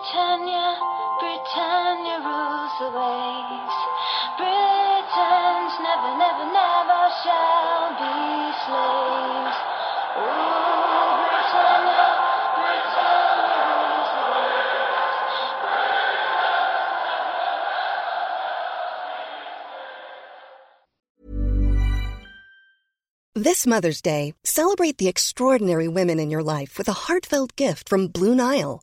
Britannia, Britannia rules the waves. Britons never, never, never shall be slaves. This Mother's Day, celebrate the extraordinary women in your life with a heartfelt gift from Blue Nile.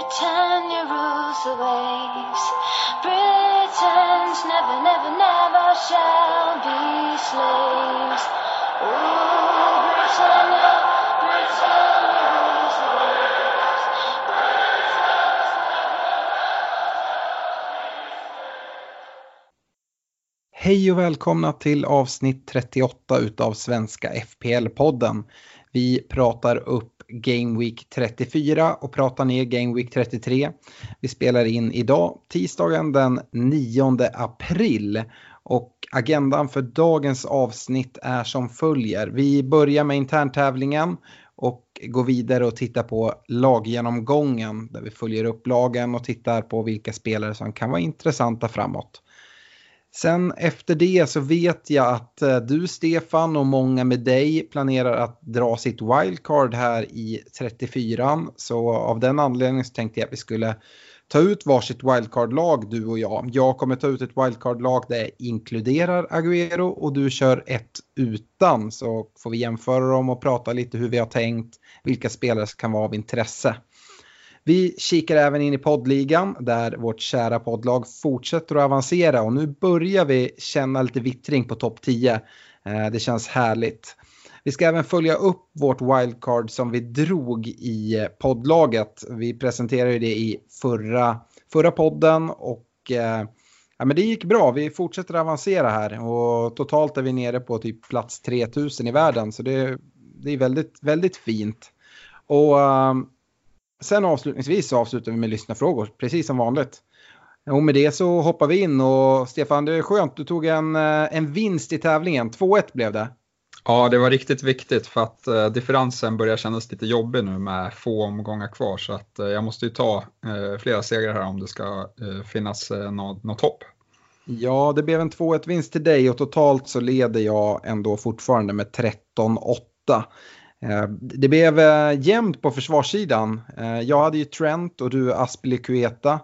Britannia rules the waves. Britons never, never, never shall be slaves. Rule Britannia, Britannia rules the waves. Hej och välkomna till avsnitt 38 utav Svenska FPL-podden. Vi pratar upp Game Week 34 och prata ner Game Week 33. Vi spelar in idag, tisdagen den 9 april. Och agendan för dagens avsnitt är som följer. Vi börjar med interntävlingen och går vidare och tittar på laggenomgången där vi följer upp lagen och tittar på vilka spelare som kan vara intressanta framåt. Sen efter det så vet jag att eh, du Stefan och många med dig planerar att dra sitt wildcard här i 34. Så av den anledningen så tänkte jag att vi skulle ta ut varsitt wildcard-lag du och jag. Jag kommer ta ut ett wildcard-lag där jag inkluderar Agüero och du kör ett utan. Så får vi jämföra dem och prata lite hur vi har tänkt, vilka spelare som kan vara av intresse. Vi kikar även in i poddligan där vårt kära poddlag fortsätter att avancera och nu börjar vi känna lite vittring på topp 10. Eh, det känns härligt. Vi ska även följa upp vårt wildcard som vi drog i eh, poddlaget. Vi presenterade det i förra, förra podden och eh, ja, men det gick bra. Vi fortsätter avancera här och totalt är vi nere på typ plats 3000 i världen så det, det är väldigt, väldigt fint. Och Sen avslutningsvis så avslutar vi med lyssnarfrågor, precis som vanligt. Och med det så hoppar vi in och Stefan, det är skönt, du tog en, eh, en vinst i tävlingen. 2-1 blev det. Ja, det var riktigt viktigt för att eh, differensen börjar kännas lite jobbig nu med få omgångar kvar så att eh, jag måste ju ta eh, flera segrar här om det ska eh, finnas eh, något, något hopp. Ja, det blev en 2-1 vinst till dig och totalt så leder jag ändå fortfarande med 13-8. Eh, det blev eh, jämnt på försvarssidan. Eh, jag hade ju Trent och du Aspilicueta.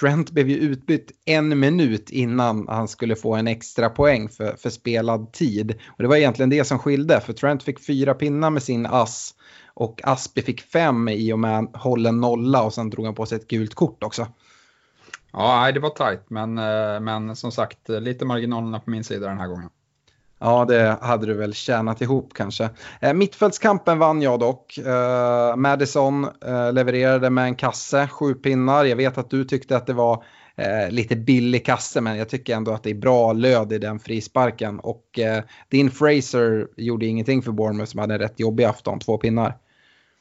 Trent blev ju utbytt en minut innan han skulle få en extra poäng för, för spelad tid. Och det var egentligen det som skilde, för Trent fick fyra pinnar med sin ass och Aspi fick fem i och med hållen nolla och sen drog han på sig ett gult kort också. Ja, det var tajt, men, men som sagt lite marginalerna på min sida den här gången. Ja, det hade du väl tjänat ihop kanske. Eh, mittfältskampen vann jag dock. Eh, Madison eh, levererade med en kasse, sju pinnar. Jag vet att du tyckte att det var eh, lite billig kasse, men jag tycker ändå att det är bra löd i den frisparken. Och eh, din Fraser gjorde ingenting för Bournemouth som hade en rätt jobbig afton, två pinnar.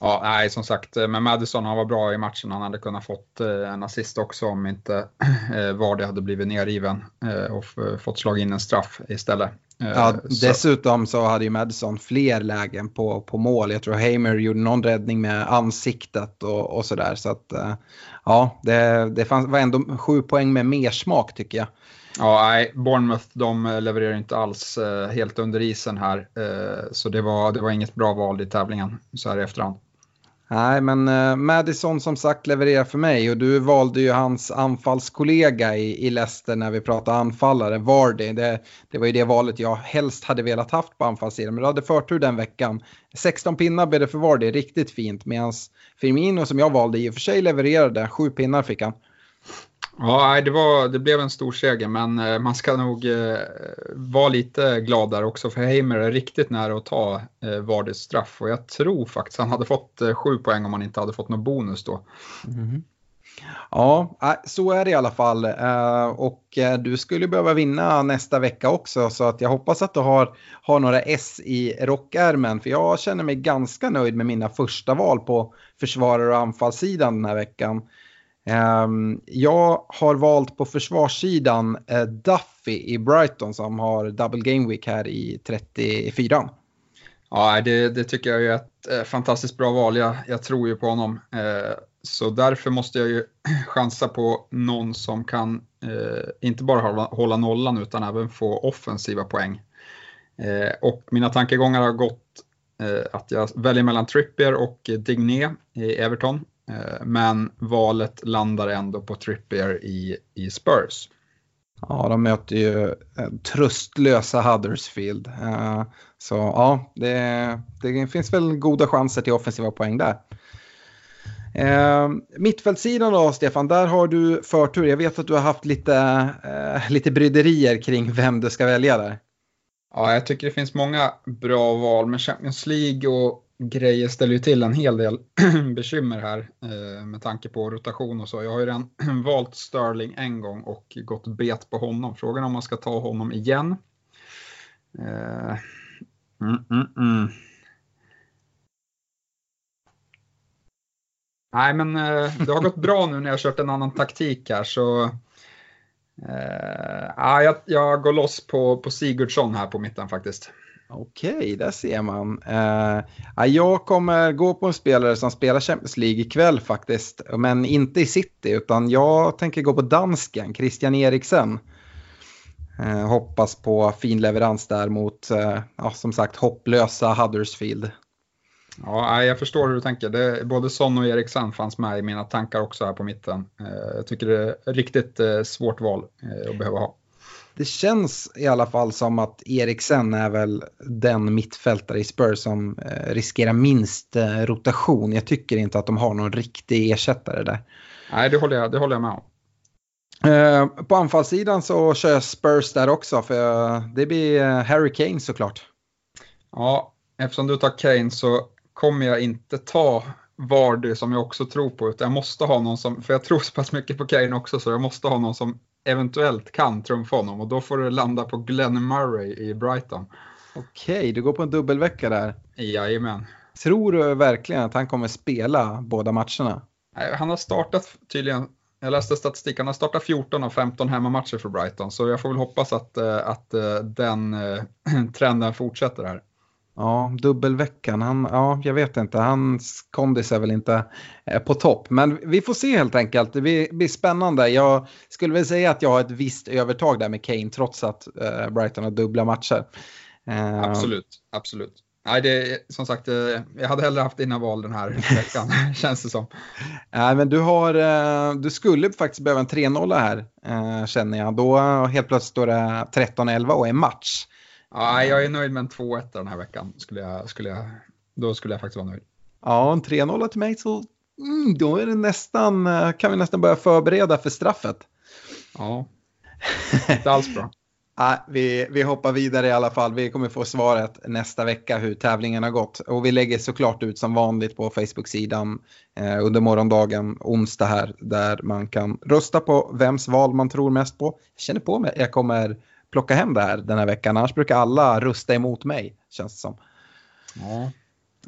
Ja, nej, som sagt, eh, men Madison han var bra i matchen. Han hade kunnat fått eh, en assist också om inte eh, Vardy hade blivit nerriven och fått slag in en straff istället. Eh, Ja, så- dessutom så hade ju Madison fler lägen på, på mål. Jag tror Hamer gjorde någon räddning med ansiktet och, och sådär. Så att eh, ja, det, det fanns, var ändå sju poäng med mer smak tycker jag. Ja, nej, Bournemouth de levererar inte alls eh, helt under isen här. Så det var, det var inget bra val i tävlingen så här i efterhand. Nej, men uh, Madison som sagt levererar för mig och du valde ju hans anfallskollega i, i Leicester när vi pratade anfallare, Vardy. Det, det var ju det valet jag helst hade velat haft på anfallssidan, men du hade förtur den veckan. 16 pinnar blev det för Vardy, riktigt fint, medan Firmino som jag valde i och för sig levererade, 7 pinnar fick han. Ja, det, var, det blev en stor seger, men eh, man ska nog eh, vara lite glad där också, för Heimer är riktigt nära att ta eh, Vardys straff och jag tror faktiskt han hade fått eh, sju poäng om han inte hade fått någon bonus då. Mm-hmm. Ja, så är det i alla fall. Eh, och eh, du skulle behöva vinna nästa vecka också. Så att jag hoppas att du har, har några S i rockärmen. För jag känner mig ganska nöjd med mina första val på försvarare och anfallssidan den här veckan. Ehm, jag har valt på försvarssidan eh, Duffy i Brighton som har double game week här i 34. Ja, det, det tycker jag är ett eh, fantastiskt bra val. Jag, jag tror ju på honom. Eh, så därför måste jag ju chansa på någon som kan eh, inte bara hålla, hålla, nollan utan även få offensiva poäng. Eh, och mina tankegångar har gått eh, att jag väljer mellan Trippier och Digné i Everton. Eh, men valet landar ändå på Trippier i, i Spurs. Ja, de möter ju eh, tröstlösa Huddersfield. Eh, så ja, det, det finns väl goda chanser till offensiva poäng där. Eh, mittfältssidan då, Stefan, där har du förtur. Jag vet att du har haft lite, eh, lite bryderier kring vem du ska välja där. Ja, jag tycker det finns många bra val, men Champions League och grejer ställer ju till en hel del bekymmer här eh, med tanke på rotation och så. Jag har ju redan valt Sterling en gång och gått bet på honom. Frågan är om man ska ta honom igen. Eh, mm, mm, mm. Nej, men eh, det har gått bra nu när jag kört en annan taktik här så eh, jag, jag går loss på, på Sigurdsson här på mitten faktiskt. Okej, där ser man. Uh, jag kommer gå på en spelare som spelar Champions League ikväll faktiskt. Men inte i City, utan jag tänker gå på dansken, Christian Eriksen. Uh, hoppas på fin leverans där mot, uh, ja, som sagt, hopplösa Huddersfield. Ja, jag förstår hur du tänker. Det, både Son och Eriksen fanns med i mina tankar också här på mitten. Jag tycker det är ett riktigt svårt val att behöva ha. Det känns i alla fall som att Eriksen är väl den mittfältare i Spurs som riskerar minst rotation. Jag tycker inte att de har någon riktig ersättare där. Nej, det håller jag, det håller jag med om. På anfallssidan så kör jag Spurs där också för det blir Harry Kane såklart. Ja, eftersom du tar Kane så kommer jag inte ta Vardy som jag också tror på, utan jag måste ha någon som, för jag tror så pass mycket på Kane också, så jag måste ha någon som eventuellt kan trumfa honom och då får det landa på Glenn Murray i Brighton. Okej, du går på en dubbelvecka där. Jajamän. Tror du verkligen att han kommer spela båda matcherna? Han har startat tydligen, jag läste statistik, han har startat 14 av 15 hemmamatcher för Brighton, så jag får väl hoppas att, eh, att eh, den eh, trenden fortsätter här. Ja, dubbelveckan. Han, ja, jag vet inte. Hans kondis är väl inte eh, på topp. Men vi får se helt enkelt. Det blir, spännande. Jag skulle väl säga att jag har ett visst övertag där med Kane trots att uh, Brighton har dubbla matcher. Uh, absolut, absolut. Nej, det, som sagt, jag hade hellre haft dina val den här veckan, känns det som. Nej, men du, har, du skulle faktiskt behöva en 3-0 här, känner jag. Då helt plötsligt står det 13-11 och är match. Ja, jag är nöjd med en 2-1 den här veckan. Skulle jag, skulle jag, då skulle jag faktiskt vara nöjd. Ja, en 3-0 till mig så mm, då är det nästan, eh, kan vi nästan börja förbereda för straffet. Ja, inte alls bra. Ja, vi, vi hoppar vidare i alla fall. Vi kommer få svaret nästa vecka hur tävlingen har gått. Och vi lägger såklart ut som vanligt på Facebook-sidan eh, under morgondagen, onsdag här, där man kan rösta på vems val man tror mest på. Jag känner på mig, jag kommer plocka hem det här den här veckan. Annars brukar alla rösta emot mig, känns det som. Ja.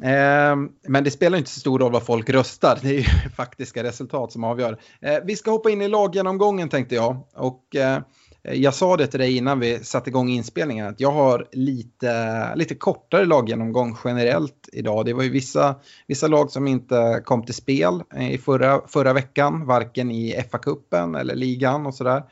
Eh, men det spelar inte så stor roll vad folk röstar. Det är ju faktiska resultat som avgör. Eh, vi ska hoppa in i laggenomgången tänkte jag. Och eh, jag sa det till dig innan vi satte igång inspelningen att jag har lite, lite kortare laggenomgång generellt idag. Det var ju vissa, vissa lag som inte kom till spel i förra, förra veckan, varken i FA-cupen eller ligan och sådär.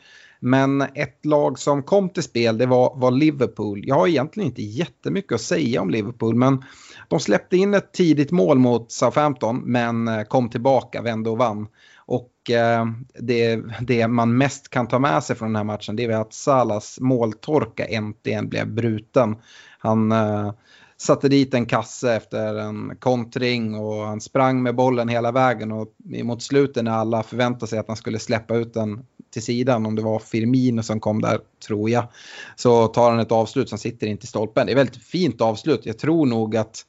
Men ett lag som kom till spel det var, var Liverpool. Jag har egentligen inte jättemycket att säga om Liverpool men de släppte in ett tidigt mål mot Southampton men eh, kom tillbaka, vände och vann. Och eh, det, det, man mest kan ta med sig från den här matchen det är att Salas måltorka äntligen blev bruten. Han eh, satte dit en kasse efter en kontring och han sprang med bollen hela vägen och mot slutet när alla förväntade sig att han skulle släppa ut den till sidan, om det var Firmino som kom där, tror jag, så tar han ett avslut som sitter inte i stolpen. Det är väldigt fint avslut. Jag tror nog att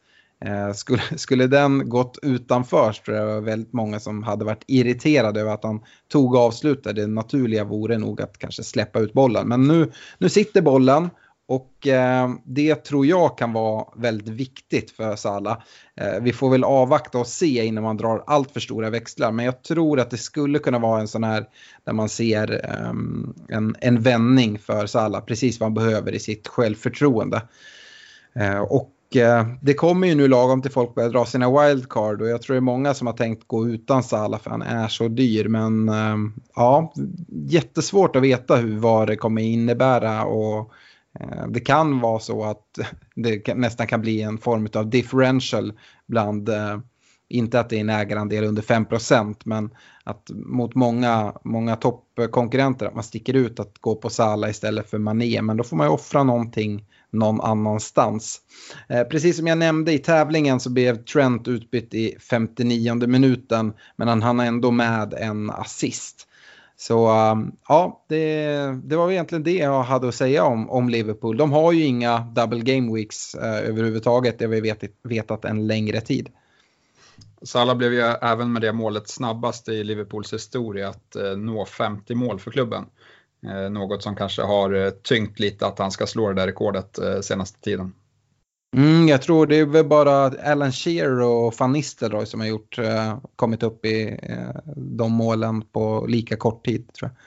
Eh, skulle, skulle den gått utanför så tror jag det var väldigt många som hade varit irriterade över att han tog avslutet. Det naturliga vore nog att kanske släppa ut bollen. Men nu, nu sitter bollen och eh, det tror jag kan vara väldigt viktigt för Salah. Eh, vi får väl avvakta och se innan man drar allt för stora växlar. Men jag tror att det skulle kunna vara en sån här där man ser eh, en, en vändning för Salah. Precis vad han behöver i sitt självförtroende. Eh, och eh, det kommer ju nu lagom till folk börjar dra sina wildcard och jag tror det är många som har tänkt gå utan Salah för han är så dyr. Men eh, ja, jättesvårt att veta hur, vad det kommer innebära och Eh, det kan vara så att det nästan kan bli en form av differential bland, eh, inte att det är en ägarandel under 5% men att mot många, många toppkonkurrenter att man sticker ut att gå på Sala istället för Mané. Men då får man ju offra någonting någon annanstans. Eh, precis som jag nämnde i tävlingen så blev Trent utbytt i 59 minuten men han hann ändå med en assist. Så um, ja, det, det var egentligen det jag hade att säga om, om Liverpool. De har ju inga double game weeks eh, överhuvudtaget, det har vi vet, vetat en längre tid. Salah blev ju även med det målet snabbast i Liverpools historia att eh, nå 50 mål för klubben. Eh, något som kanske har eh, tyngt lite att han ska slå det där rekordet eh, senaste tiden. Mm, jag tror det är väl bara Alan Shearer och Van Nistelrooy som har gjort, eh, kommit upp i eh, de målen på lika kort tid. tror jag.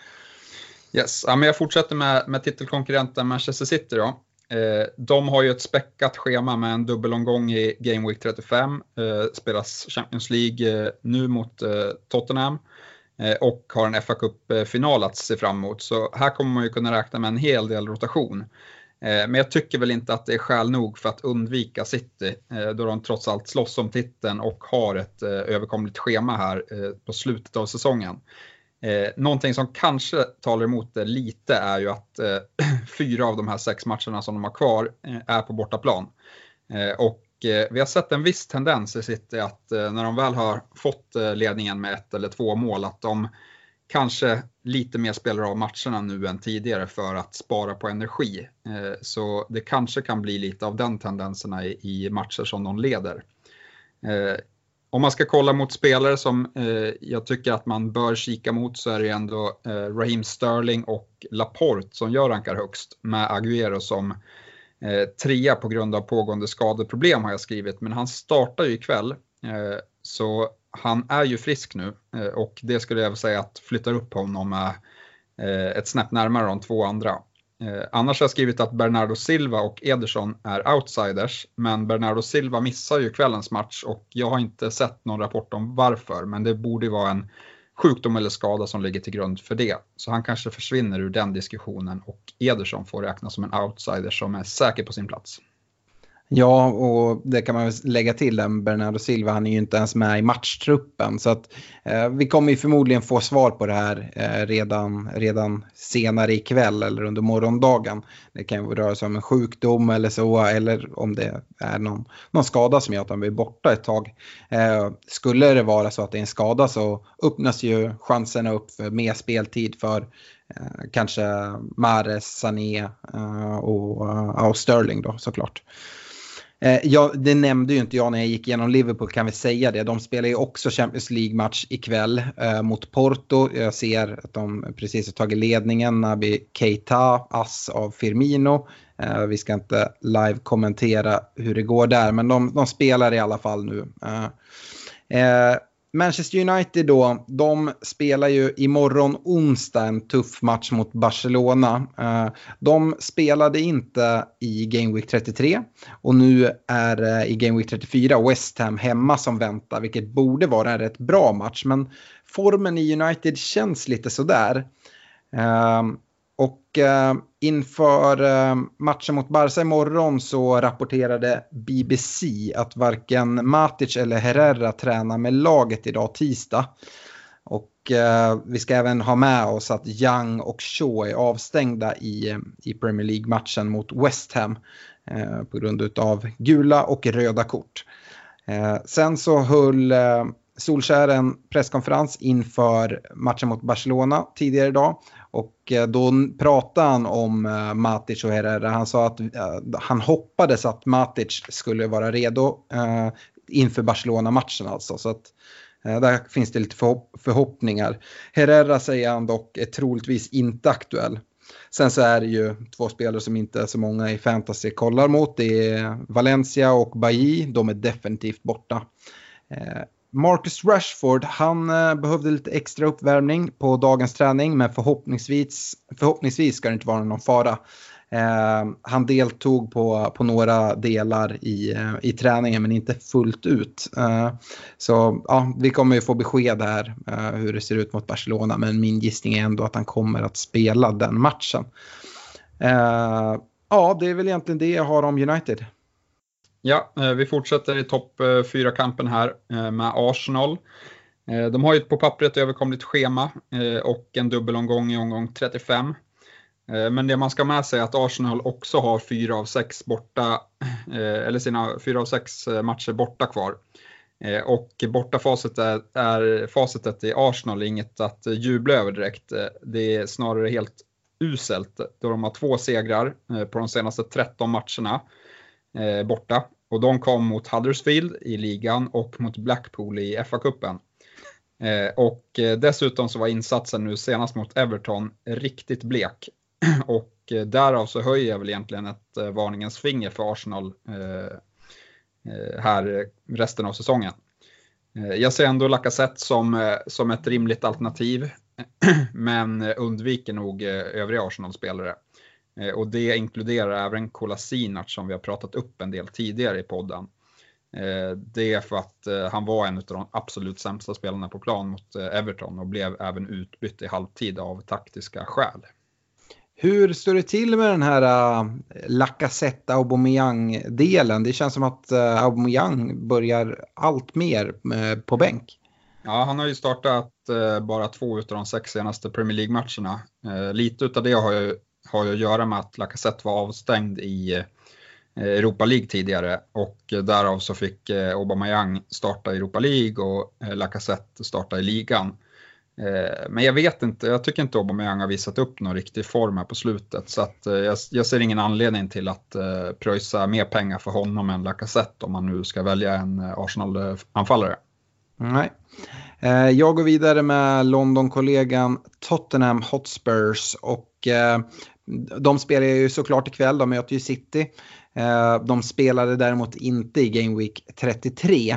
Yes, ja, men jag fortsätter med, med titelkonkurrenten Manchester City. Då. Eh, de har ju ett späckat schema med en dubbelomgång i Game Week 35. Eh, spelas Champions League eh, nu mot eh, Tottenham eh, och har en FA Cup-final att se fram emot. Så här kommer man ju kunna räkna med en hel del rotation. Eh, men jag tycker väl inte att det är skäl nog för att undvika City eh, då de trots allt slåss om titeln och har ett eh, överkomligt schema här på slutet av säsongen. Någonting som kanske talar emot det lite är ju att fyra av de här sex matcherna som de har kvar är på bortaplan. Och vi har sett en viss tendens i City att när de väl har fått ledningen med ett eller två mål att de kanske lite mer spelare av matcherna nu än tidigare för att spara på energi. Eh, så det kanske kan bli lite av den tendenserna i matcher som de leder. Eh, om man ska kolla mot spelare som eh, jag tycker att man bör kika mot så är det ändå Raheem Sterling och Laporte som jag rankar högst med Agüero som trea på grund av pågående skadeproblem har jag skrivit. Men han startar ju ikväll. Så han är ju frisk nu eh, och det skulle jag säga att flyttar upp honom eh, ett snäpp närmare de två andra. Eh, annars har jag skrivit att Bernardo Silva och Ederson är outsiders, men Bernardo Silva missar ju kvällens match och jag har inte sett någon rapport om varför, men det borde vara en sjukdom eller skada som ligger till grund för det. Så han kanske försvinner ur den diskussionen och Ederson får räknas som en outsider som är säker på sin plats. Ja, och det kan man lägga till den Bernardo Silva, han är ju inte ens med i matchtruppen. Så att eh, vi kommer ju förmodligen få svar på det här eh, redan, redan senare ikväll eller under morgondagen. Det kan ju röra sig om en sjukdom eller så, eller om det är någon, någon skada som gör att han blir borta ett tag. Eh, skulle det vara så att det är en skada så öppnas ju chanserna upp för mer speltid för eh, kanske Mares, Sané eh, och, eh, och Sterling då såklart. Eh, ja, det nämnde ju inte jag när jag gick igenom Liverpool kan vi säga det. De spelar ju också Champions League-match ikväll eh, mot Porto. Jag ser att de precis har tagit ledningen. Nabi Keita, ass av Firmino. Eh, vi ska inte live-kommentera hur det går där, men de, de spelar i alla fall nu. Eh, eh, Manchester United då, de spelar ju imorgon onsdag en tuff match mot Barcelona. Eh, de spelade inte i Game Week 33 och nu är eh, i Game Week 34 West Ham hemma som väntar, vilket borde vara en rätt bra match. Men formen i United känns lite sådär. Eh, och eh, inför eh, matchen mot Barca imorgon så rapporterade BBC att varken Matic eller Herrera tränar med laget idag tisdag. Och eh, vi ska även ha med oss att Young och Shaw är avstängda i, i Premier League-matchen mot West Ham eh, på grund av gula och röda kort. Eh, sen så höll eh, Solskär en presskonferens inför matchen mot Barcelona tidigare idag och eh, då pratade han om eh, Matic och Herrera. Han sa att eh, han hoppades att Matic skulle vara redo inför Barcelona-matchen alltså. Så att där finns det lite förhoppningar. Herrera säger han dock är troligtvis inte aktuell. Sen så är det ju två spelare som inte så många i fantasy kollar mot. Det är Valencia och Bailly. De är definitivt borta. Marcus Rashford, han eh, behövde lite extra uppvärmning på dagens träning men förhoppningsvis, förhoppningsvis ska det inte vara någon fara. Eh, han deltog på, på några delar i, eh, i träningen men inte fullt ut. Eh, så ja, vi kommer ju få besked här eh, hur det ser ut mot Barcelona men min gissning är ändå att han kommer att spela den matchen. Eh, ja, det är väl egentligen det jag har om United. Ja, eh, vi fortsätter i topp eh, 4-kampen här eh, med Arsenal. De har ju på pappret överkomligt schema och en dubbelomgång i omgång 35. Men det man ska med sig är att Arsenal också har fyra av sex borta, eller sina fyra av sex matcher borta kvar. Och bortafacet är, är facitet i Arsenal inget att jubla över direkt. Det är snarare helt uselt då de har två segrar på de senaste 13 matcherna borta. Och de kom mot Huddersfield i ligan och mot Blackpool i FA-cupen. Eh, och eh, dessutom så var insatsen nu senast mot Everton riktigt blek. Och eh, därav så höjer jag väl egentligen ett varningens finger för Arsenal eh, här resten av säsongen. Jag ser ändå Lacazette som, som ett rimligt alternativ, men undviker nog övriga Arsenal-spelare. Och det inkluderar även Kolasinac som vi har pratat upp en del tidigare i podden. Det är för att han var en av de absolut sämsta spelarna på plan mot Everton och blev även utbytt i halvtid av taktiska skäl. Hur står det till med den här Lacazette Aubameyang-delen? Det känns som att Aubameyang börjar allt mer på bänk. Ja, han har ju startat bara två av de sex senaste Premier League-matcherna. Lite av det har ju, har ju att göra med att Lacazette var avstängd i eh, Europa League tidigare och eh, därav så fick eh, Aubameyang starta i Europa League och Lacazette starta i ligan. Men jag vet inte, jag tycker inte Aubameyang har visat upp någon riktig form här på slutet. Så att jag, ser ingen anledning till att pröjsa mer pengar för honom än Lacazette om man nu ska välja en Arsenal-anfallare. Nej. Jag går vidare med London-kollegan Tottenham Hotspurs och de spelar ju såklart ikväll, de möter ju City. Eh, de spelade däremot inte i Game Week 33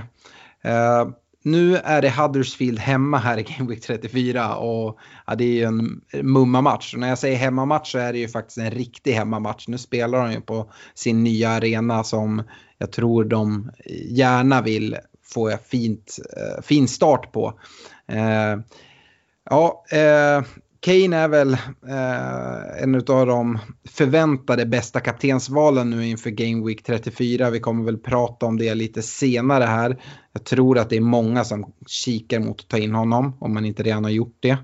eh, nu är det Huddersfield hemma här i Game Week 34 och ja, det är ju en mumma-match. Och när jag säger hemmamatch så är det ju faktiskt en riktig hemmamatch. Nu spelar de ju på sin nya arena som jag tror de gärna vill få fint, eh, fin start på. Ja, Kane är väl eh, en av de förväntade bästa kaptensvalen nu inför Game Week 34. Vi kommer väl prata om det lite senare här. Jag tror att det är många som kikar mot att ta in honom om man inte redan har gjort det.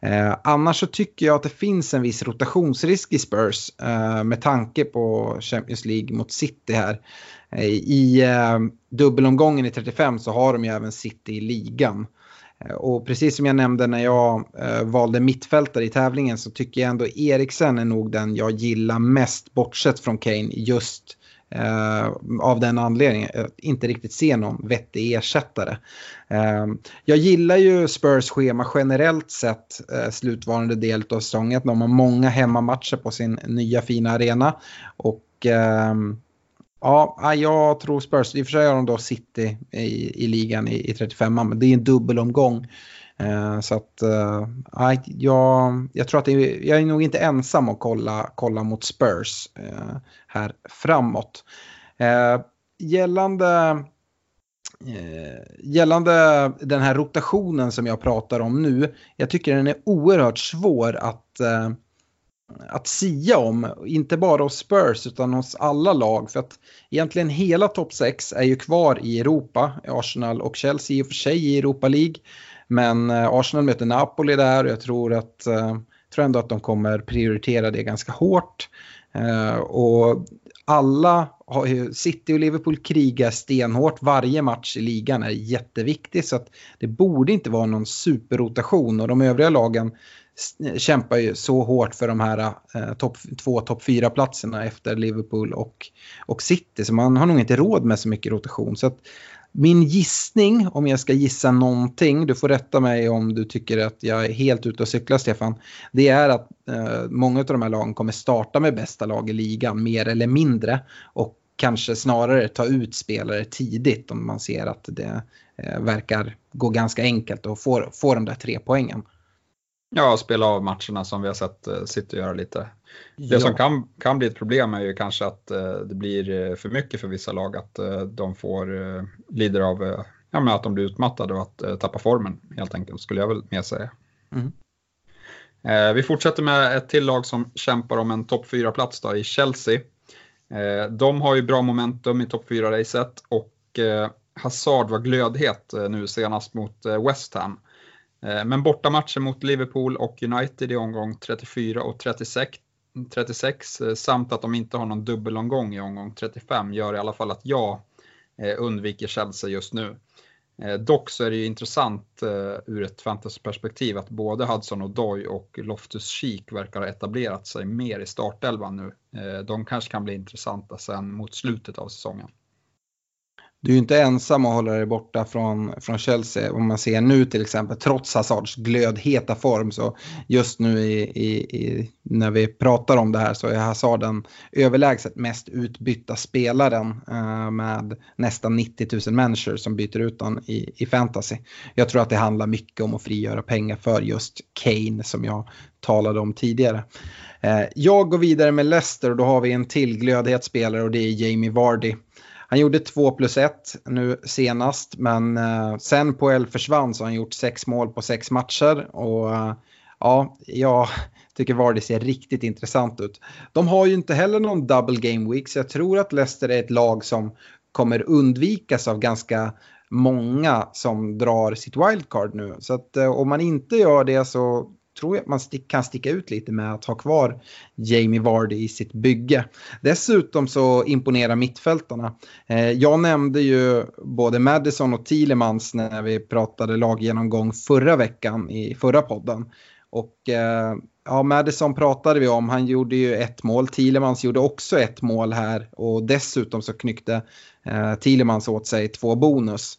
Eh, annars så tycker jag att det finns en viss rotationsrisk i Spurs eh, med tanke på Champions League mot City här. Eh, I eh, dubbelomgången i 35 så har de ju även City i ligan. Eh, och precis som jag nämnde när jag eh, valde mittfältare i tävlingen så tycker jag ändå Eriksen är nog den jag gillar mest bortsett från Kane just eh, av den anledningen. Eh, jag inte riktigt ser någon vettig ersättare. Eh, jag gillar ju Spurs schema generellt sett eh, slutvarande del av säsongen. De har många hemmamatcher på sin nya fina arena. Och eh, Ja, jag tror Spurs, i och för sig har de då City i, i ligan i, i 35 men det är en dubbelomgång. Eh, så att, eh, jag, jag tror att är, jag är nog inte ensam att kolla, kolla mot Spurs eh, här framåt. Eh, gällande, eh, gällande den här rotationen som jag pratar om nu, jag tycker den är oerhört svår att eh, att sia om, inte bara hos Spurs utan hos alla lag. För att egentligen hela topp 6 är ju kvar i Europa. Arsenal och Chelsea i och för sig i Europa League. Men eh, Arsenal möter Napoli där och jag tror, att, eh, jag tror ändå att de kommer prioritera det ganska hårt. Eh, och alla har ju City och Liverpool krigar stenhårt. Varje match i ligan är jätteviktig så att det borde inte vara någon superrotation och de övriga lagen kämpar ju så hårt för de här eh, top, två, topp fyra platserna efter Liverpool och, och City så man har nog inte råd med så mycket rotation. Så att min gissning, om jag ska gissa någonting, du får rätta mig om du tycker att jag är helt ute och cyklar Stefan, det är att eh, många av de här lagen kommer starta med bästa lag i ligan, mer eller mindre, och kanske snarare ta ut spelare tidigt om man ser att det eh, verkar gå ganska enkelt och få, få de där tre poängen. Ja, spela av matcherna som vi har sett City göra lite. Det ja. som kan, kan bli ett problem är ju kanske att uh, det blir uh, för mycket för vissa lag, att de får, lider av ja, men att de blir utmattade och att tappa formen helt enkelt, skulle jag väl mer säga. Mm. vi fortsätter med ett till lag som kämpar om en topp 4-plats i Chelsea. de har ju bra momentum i topp 4-racet och Hazard var glödhet nu senast mot West Ham. Eh, men bortamatcher mot Liverpool och United i omgång 34 och 36, 36 eh, samt att de inte har någon dubbelomgång i omgång 35 gör i alla fall att jag eh, undviker Chelsea just nu. Dock så är det ju intressant ur ett fantasyperspektiv att både Hudson och Doy och Loftus Cheek verkar ha etablerat sig mer i startelvan nu. De kanske kan bli intressanta sen mot slutet av säsongen du är ju inte ensam att hålla dig borta från, från Chelsea. Om man ser nu till exempel, trots Hazards glödheta form, så just nu i, i, i, när vi pratar om det här så är Hazard den överlägset mest utbytta spelaren eh, med nästan 90 000 människor som byter ut honom i, i fantasy. Jag tror att det handlar mycket om att frigöra pengar för just Kane som jag talade om tidigare. Eh, jag går vidare med Leicester och då har vi en till glödhet spelare och det är Jamie Vardy. Han gjorde 2 plus 1 nu senast men eh, sen på försvann så har han gjort 6 mål på 6 matcher. Och eh, ja, jag tycker Vardy ser riktigt intressant ut. De har ju inte heller någon double game week så jag tror att Leicester är ett lag som kommer undvikas av ganska många som drar sitt wildcard nu. Så att eh, om man inte gör det så tror jag att man stick, kan sticka ut lite med att ha kvar Jamie Vardy i sitt bygge. Dessutom så imponerar mittfältarna. Eh, jag nämnde ju både Madison och Thielemans när vi pratade laggenomgång förra veckan i förra podden. Och eh, ja, Madison pratade vi om, han gjorde ju ett mål. Thielemans gjorde också ett mål här och dessutom så knyckte eh, Thielemans åt sig två bonus.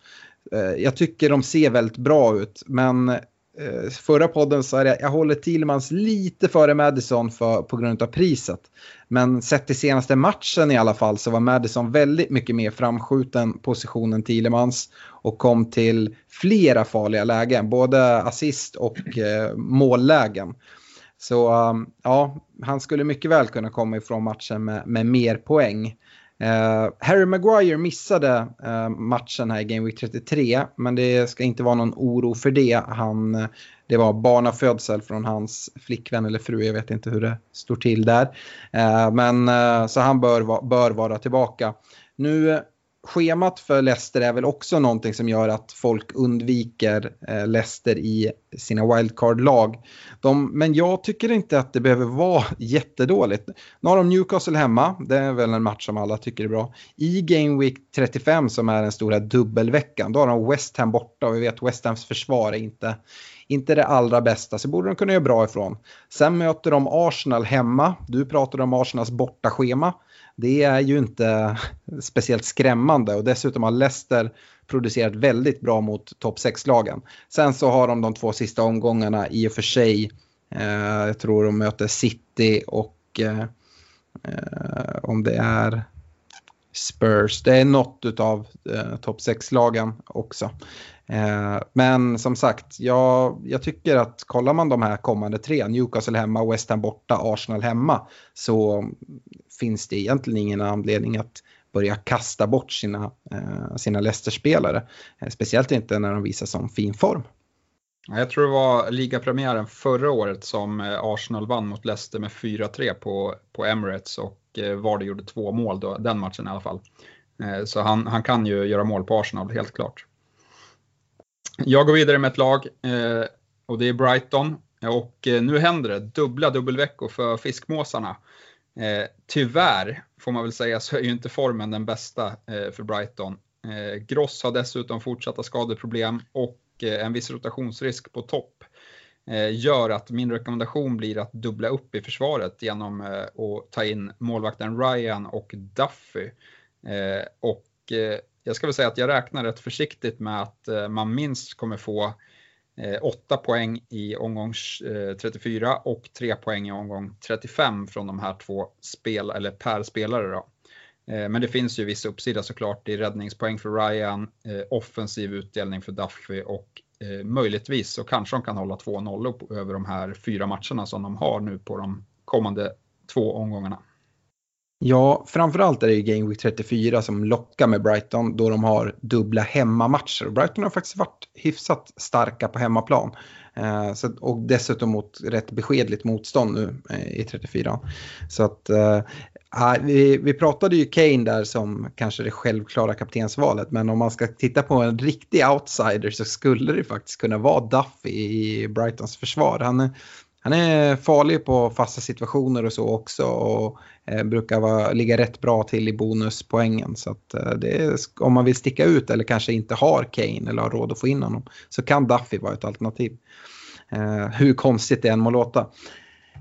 Eh, jag tycker de ser väldigt bra ut men Eh, förra podden sa jag jag håller Thielemans lite före Madison för, på grund av priset. Men sett till senaste matchen i alla fall så var Madison väldigt mycket mer framskjuten positionen Thielemans och kom till flera farliga lägen, både assist och eh, mållägen. Så um, ja, han skulle mycket väl kunna komma ifrån matchen med, med mer poäng. Uh, Harry Maguire missade uh, matchen här i Game Week 33 men det ska inte vara någon oro för det. Han, uh, det var barnafödsel från hans flickvän eller fru, jag vet inte hur det står till där. men så han bör, bör vara tillbaka. Nu schemat för Leicester är väl också någonting som gör att folk undviker eh, Leicester i sina wildcard-lag. men jag tycker inte att det behöver vara jättedåligt. Nu har de Newcastle hemma, det är väl en match som alla tycker är bra. I Game Week 35 som är den stora dubbelveckan, då har de West Ham borta och vi vet West Hams försvar är inte, inte det allra bästa, så borde de kunna göra bra ifrån. Sen möter de Arsenal hemma, du pratade om Arsenals bortaschema det är ju inte speciellt skrämmande och dessutom har Leicester producerat väldigt bra mot topp 6-lagen. Sen så har de de två sista omgångarna i och för sig, eh, jag tror de möter City och eh, eh om det är Spurs, det är något av eh, topp 6-lagen också. Eh, men som sagt, jag, jag, tycker att kollar man de här kommande tre, Newcastle hemma, West Ham borta, Arsenal hemma, så finns det egentligen ingen anledning att börja kasta bort sina, eh, sina Leicester-spelare. Eh, speciellt inte när de visar sån fin form. Jag tror det var ligapremiären förra året som eh, Arsenal vann mot Leicester med 4-3 på, på Emirates och eh, Vardy gjorde två mål då, den matchen i alla fall. Eh, så han, han kan ju göra mål på Arsenal, helt klart. Jag går vidare med ett lag och det är Brighton. Och nu händer det, dubbla dubbelveckor för fiskmåsarna. Eh, tyvärr, får man väl säga, så är ju inte formen den bästa eh, för Brighton. Eh, Gross har dessutom fortsatta skadeproblem och en viss rotationsrisk på topp gör att min rekommendation blir att dubbla upp i försvaret genom att ta in målvakten Ryan och Duffy. Och jag ska väl säga att jag räknar rätt försiktigt med att man minst kommer få Eh, 8 eh, poäng i omgång 34 och 3 poäng i omgång 35 från de här två spel, eller per spelare. Då. Eh, men det finns ju viss uppsida såklart i räddningspoäng för Ryan, offensiv utdelning för Duffy och möjligtvis så kanske de kan hålla 2-0 över de här fyra matcherna som de har nu på de kommande två omgångarna. Ja, framförallt är det ju Game Week 34 som lockar med Brighton då de har dubbla hemmamatcher. Brighton har faktiskt varit hyfsat starka på hemmaplan. Eh, så, och dessutom mot rätt beskedligt motstånd nu eh, i 34. Så att eh, ah, vi, vi pratade ju Kane där som kanske det självklara kaptensvalet. Men om man ska titta på en riktig outsider så skulle det faktiskt kunna vara Duffy i Brightons försvar. Han han är farlig på fasta situationer och så också och eh, brukar vara, ligga rätt bra till i bonuspoängen. Så att, eh, är, om man vill sticka ut eller kanske inte har Kane eller har råd att få in honom så kan Duffy vara ett alternativ. Eh, hur konstigt det än må låta.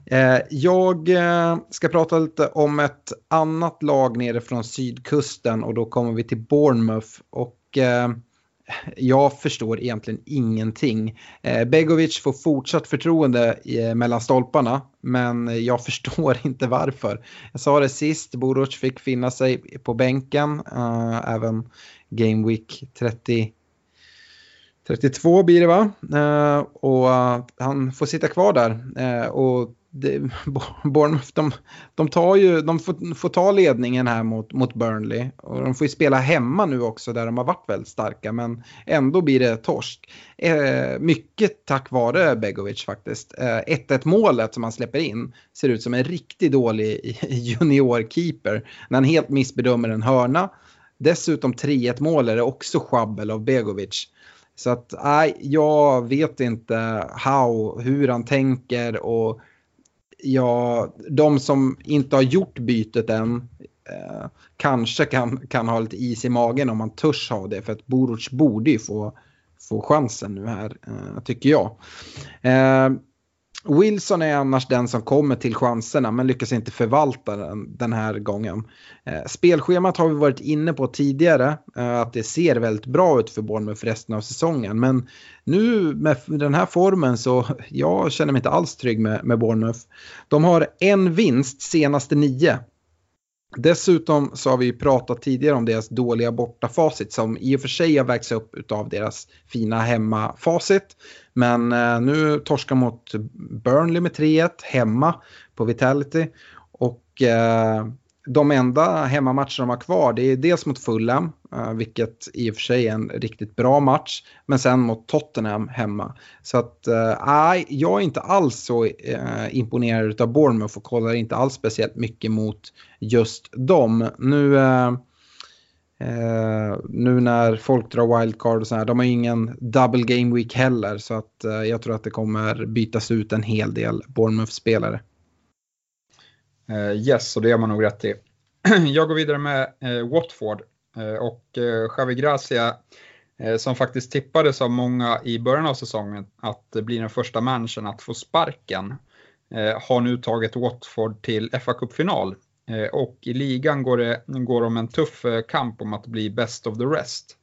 Eh, jag eh, ska prata lite om ett annat lag nere från sydkusten och då kommer vi till Bournemouth. Och eh, jag förstår egentligen ingenting. Eh, Begovic får fortsatt förtroende eh, mellan stolparna, men jag förstår inte varför. Jag sa det sist, Boruc fick finna sig på bänken, eh, även Game Week 30. 32 blir det va? Och han får sitta kvar där. Och det, Bournemouth, de, de, tar ju, de får, får, ta ledningen här mot, mot Burnley. Och de får ju spela hemma nu också där de har varit väldigt starka. Men ändå blir det torsk. Eh, mycket tack vare Begovic faktiskt. 1-1 eh, målet som han släpper in ser ut som en riktigt dålig juniorkeeper. När han helt missbedömer en hörna. Dessutom 3-1 mål är det också schabbel av Begovic. Så att nej, jag vet inte how, hur han tänker och ja, de som inte har gjort bytet än eh, kanske kan, kan ha lite is i magen om man törs ha det. För att Boruc borde ju få, få chansen nu här, eh, tycker jag. Eh, Wilson är annars den som kommer till chanserna men lyckas inte förvalta den, den här gången. Eh, spelschemat har vi varit inne på tidigare, eh, att det ser väldigt bra ut för Bournemouth resten av säsongen. Men nu med den här formen så jag känner mig inte alls trygg med, med Bournemouth. De har en vinst senaste nio. Dessutom så har vi pratat tidigare om deras dåliga bortafacit som i och för sig har vägts upp av deras fina hemmafacit. Men eh, nu torskar mot Burnley med 3-1 hemma på Vitality. Och eh, de enda hemmamatcher de har kvar det är dels mot Fulham, eh, vilket i och för sig är en riktigt bra match, men sen mot Tottenham hemma. Så att eh, nej, jag är inte alls så eh, imponerad av Bournemouth och kollar inte alls speciellt mycket mot just dem. Nu, nu när folk drar wildcard och så här, de har ju ingen double game week heller, så att jag tror att det kommer bytas ut en hel del Bournemouth-spelare. Uh, yes, och det gör man nog rätt i. Jag går vidare med uh, Watford uh, och uh, Gracia som faktiskt tippades av många i början av säsongen att bli den första managern att få sparken har nu tagit Watford till fa Cup-final. Och i ligan går, det, går de en tuff kamp om att bli best of the rest.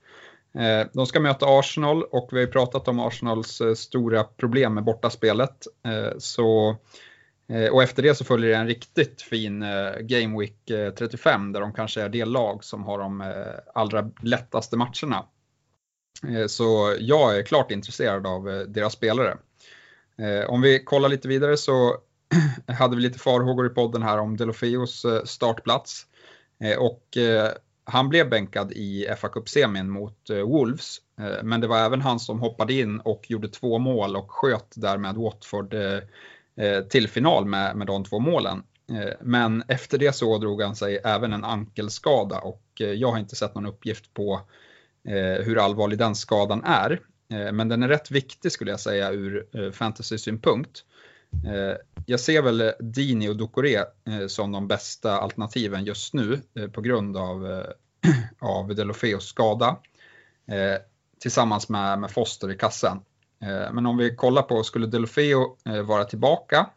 De ska möta Arsenal och vi har ju pratat om Arsenals stora problem med bortaspelet. Så Eh, och efter det så följer det en riktigt fin eh, Game Week eh, 35 där de kanske är det lag som har de allra lättaste matcherna. Så jag är klart intresserad av deras spelare. Om vi kollar lite vidare så hade vi lite farhågor i podden här om Delofeos startplats. Och han blev bänkad i fa Cup-semin mot Wolves. Men det var även han som hoppade in och gjorde två mål och sköt därmed Watford Eh, till final med, med de två målen. Eh, men efter det så drog han sig även en ankelskada och eh, jag har inte sett någon uppgift på hur allvarlig den skadan är. Men den är rätt viktig skulle jag säga ur fantasy-synpunkt. Jag ser väl Dini och Ducoré som de bästa alternativen just nu på grund av, av Delofeos skada. Tillsammans med, med Foster i kassen. Eh, men om vi kollar på, skulle Delofeo eh, vara tillbaka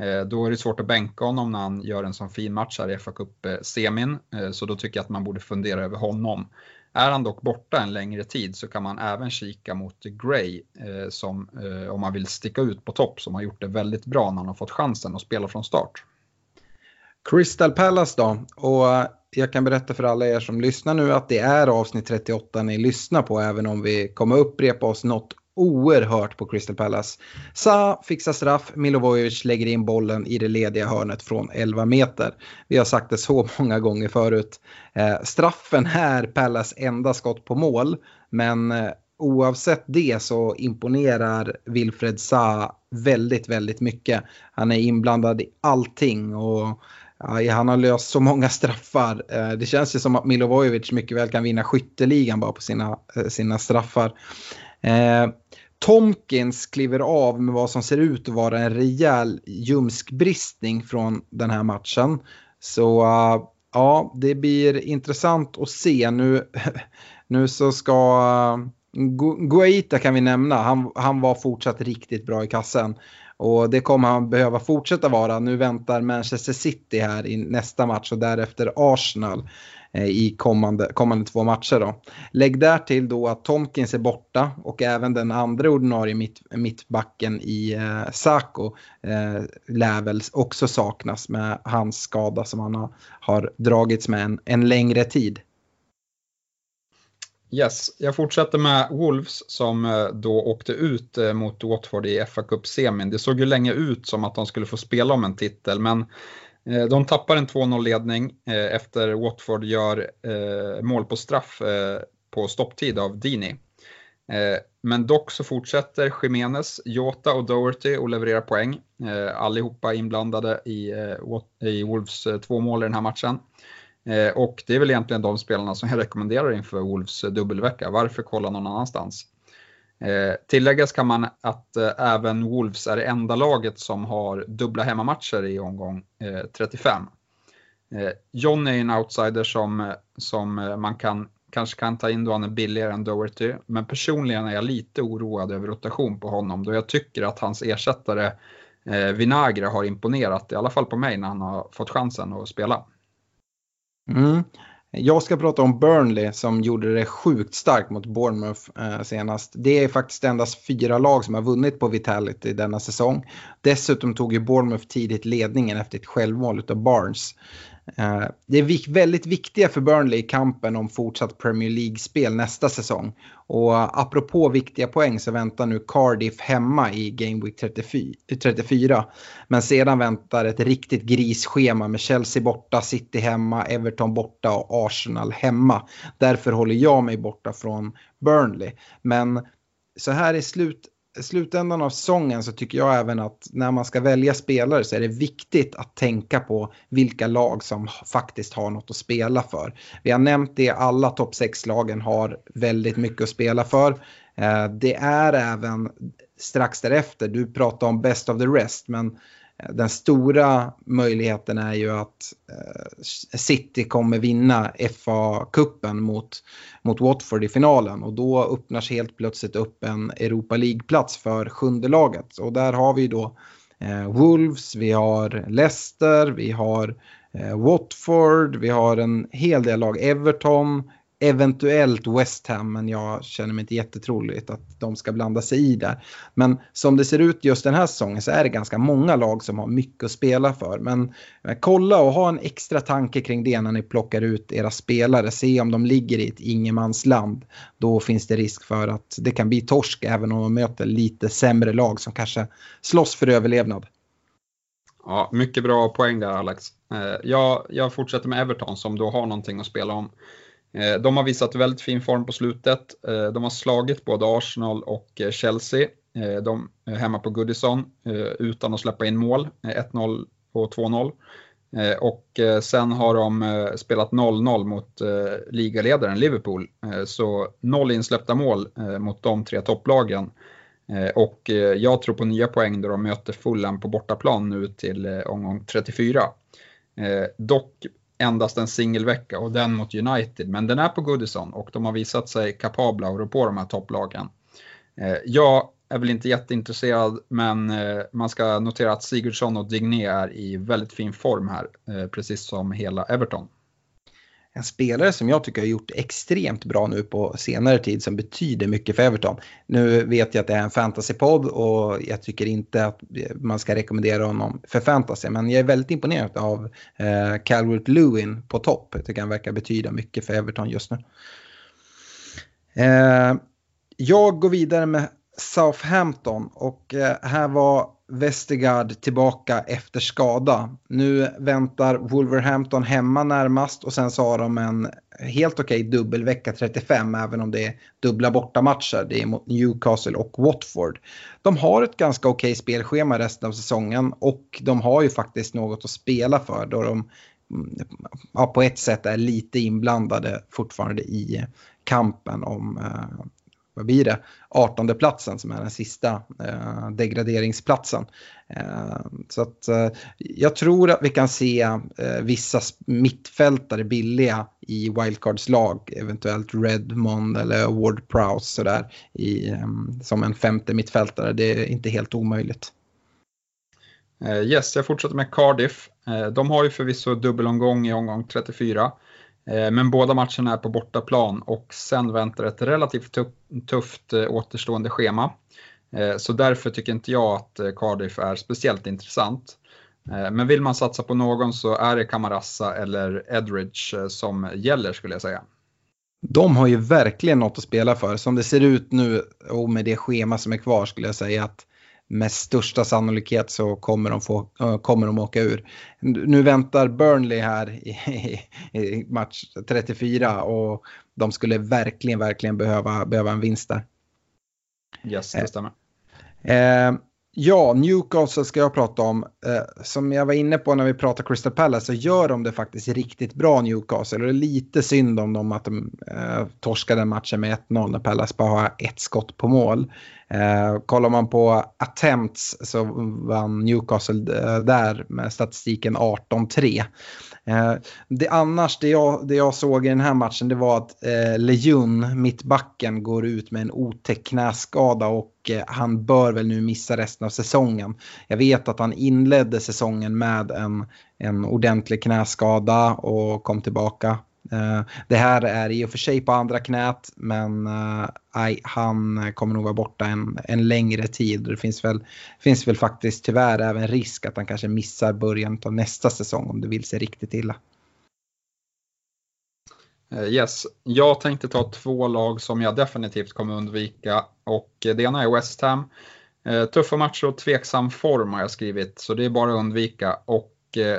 eh, då är det svårt att bänka honom när han gör en sån fin match här i fa Cup-semin. Så då tycker jag att man borde fundera över honom. Är han dock borta en längre tid så kan man även kika mot Gray som, om man vill sticka ut på topp som har gjort det väldigt bra när han har fått chansen att spela från start. Crystal Palace då. Och jag kan berätta för alla er som lyssnar nu att det är avsnitt 38 ni lyssnar på även om vi kommer upprepa oss något oerhört på Crystal Palace. Sa fixar straff, Milovojevic lägger in bollen i det lediga hörnet från 11 meter. Vi har sagt det så många gånger förut. Eh, straffen är Palace enda skott på mål, men eh, oavsett det så imponerar Wilfred Sa väldigt, väldigt mycket. Han är inblandad i allting och Ja, han har löst så många straffar. Eh, det känns ju som att Milovojevic mycket väl kan vinna skytteligan bara på sina, eh, sina straffar. Eh, Tomkins kliver av med vad som ser ut att vara en rejäl ljumskbristning från den här matchen. Så uh, ja, det blir intressant att se. Nu, nu så ska uh, Guaita kan vi nämna, han, han var fortsatt riktigt bra i kassen. Och det kommer han behöva fortsätta vara. Nu väntar Manchester City här i nästa match och därefter Arsenal. Eh, I kommande, kommande två matcher. Då. Lägg där till då att Tomkins är borta och även den andra ordinarie mitt, mittbacken i eh, Sako eh, lär väl också saknas med hans skada som han har, har dragits med en, en längre tid. Yes, jag fortsätter med Wolves som eh, då åkte ut eh, mot Watford i fa Cup-semin. Det såg ju länge ut som att de skulle få spela om en titel, men Eh, de tappar en 2-0-ledning eh, efter Watford gör eh, mål på straff på stopptid av Dini. Men dock så fortsätter Jiménez, Jota och Doherty att leverera poäng. Allihopa inblandade i, i Wolves två mål i den här matchen. Och det är väl egentligen de spelarna som jag rekommenderar inför Wolves dubbelvecka. Varför kolla någon annanstans? Eh, tilläggas kan man att eh, även Wolves är det enda laget som har dubbla hemmamatcher i omgång eh, 35. Eh, John är en outsider som, som eh, man kan, kanske kan ta in då han är billigare än Doherty. Men personligen är jag lite oroad över rotation på honom då jag tycker att hans ersättare eh, Vinagre har imponerat, i alla fall på mig när han har fått chansen att spela. Mm. Jag ska prata om Burnley som gjorde det sjukt starkt mot Bournemouth eh, senast. Det är faktiskt endast fyra lag som har vunnit på Vitality denna säsong. Dessutom tog ju Bournemouth tidigt ledningen efter ett självmål av Barnes. Eh, det är väldigt viktiga för Burnley i kampen om fortsatt Premier League-spel nästa säsong. Och apropå viktiga poäng så väntar nu Cardiff hemma i Game Week 34. Men sedan väntar ett riktigt grisschema med Chelsea borta, City hemma, Everton borta och Arsenal hemma. Därför håller jag mig borta från Burnley. Men så här i slut slutändan av säsongen så tycker jag även att när man ska välja spelare så är det viktigt att tänka på vilka lag som faktiskt har något att spela för. Vi har nämnt det, alla topp 6-lagen har väldigt mycket att spela för. Eh, det är även strax därefter, du pratar om best of the rest, men Eh, den stora möjligheten är ju att eh, City kommer vinna FA-cupen mot, mot Watford i finalen och då öppnas helt plötsligt upp en Europa League-plats för sjunde laget. Och där har vi då eh, Wolves, vi har Leicester, vi har Watford, vi har en hel del lag, Everton, eventuellt West Ham, men jag känner mig inte jättetroligt att de ska blanda sig i där. Men som det ser ut just den här säsongen så är det ganska många lag som har mycket att spela för. Men eh, kolla och ha en extra tanke kring det när ni plockar ut era spelare. Se om de ligger i ett ingenmansland. Då finns det risk för att det kan bli torsk även om de möter lite sämre lag som kanske slåss för överlevnad. Ja, mycket bra poäng där Alex. Eh, jag, jag fortsätter med Everton som då har någonting att spela om. Eh, de har visat väldigt fin form på slutet. Eh, de har slagit både Arsenal och eh, Chelsea. De är hemma på Goodison utan att släppa in mål, 1-0 och 2-0. Och sen har de spelat 0-0 mot ligaledaren Liverpool. Så noll insläppta mål mot de tre topplagen. Och jag tror på nya poäng då de möter Fulham på bortaplan nu till omgång 34. Dock endast en singelvecka och den mot United, men den är på Goodison och de har visat sig kapabla att rå på de här topplagen. Eh, jag är väl inte jätteintresserad, men eh, man ska notera att Sigurdsson och Digné är i väldigt fin form här, eh, precis som hela Everton en spelare som jag tycker har gjort extremt bra nu på senare tid som betyder mycket för Everton. Nu vet jag att det är en fantasypodd och jag tycker inte att man ska rekommendera honom för fantasy men jag är väldigt imponerad av eh, Calvert Lewin på topp. Jag tycker han verkar betyda mycket för Everton just nu. Eh, jag går vidare med Southampton och eh, här var Vestergaard tillbaka efter skada. Nu väntar Wolverhampton hemma närmast och sen så har de en helt okej okay dubbelvecka 35 även om det är dubbla bortamatcher. Det är mot Newcastle och Watford. De har ett ganska okej okay spelschema resten av säsongen och de har ju faktiskt något att spela för då de mm, ja, på ett sätt är lite inblandade fortfarande i kampen om eh, vad blir det, 18 platsen som är den sista eh, degraderingsplatsen. Eh, så att eh, jag tror att vi kan se eh, vissa mittfältare billiga i wildcards lag, eventuellt Redmond eller Ward Prowse sådär i, eh, som en femte mittfältare. Det är inte helt omöjligt. Eh, yes, jag fortsätter med Cardiff. Eh, de har ju förvisso dubbelomgång i omgång 34. Eh, men båda matcherna är på bortaplan och sen väntar ett relativt tufft eh, återstående schema. Eh, så därför tycker inte jag att Cardiff är speciellt intressant. Men vill man satsa på någon så är det Camarassa eller Edridge som gäller skulle jag säga. De har ju verkligen något att spela för. Som det ser ut nu och med det schema som är kvar skulle jag säga att med största sannolikhet så kommer de, få, kommer de åka ur. Nu väntar Burnley här i, i, match 34 och de skulle verkligen, verkligen behöva, behöva en vinst där. Yes, det stämmer. Eh, Ja, Newcastle ska jag prata om. Eh, som jag var inne på när vi pratade Crystal Palace så gör de det faktiskt riktigt bra Newcastle. Och det är lite synd om dem att de eh, torskade matchen med 1-0 när Palace bara har ett skott på mål. Eh, kollar man på attempts så vann Newcastle eh, där med statistiken 18-3. Eh, det annars, det jag, det jag såg i den här matchen det var att eh, Lejun, mittbacken, går ut med en otäck knäskada och eh, han bör väl nu missa resten av säsongen. Jag vet att han inledde säsongen med en, en ordentlig knäskada och kom tillbaka Eh, det här är i och för sig på andra knät men eh, nej, han kommer nog vara borta en, en längre tid. Det finns väl, finns väl faktiskt tyvärr även risk att han kanske missar början av nästa säsong om det vill sig riktigt illa. Eh, yes, jag tänkte ta två lag som jag definitivt kommer undvika och det ena är West Ham. Tuffa matcher och tveksam form har jag skrivit så det är bara att undvika och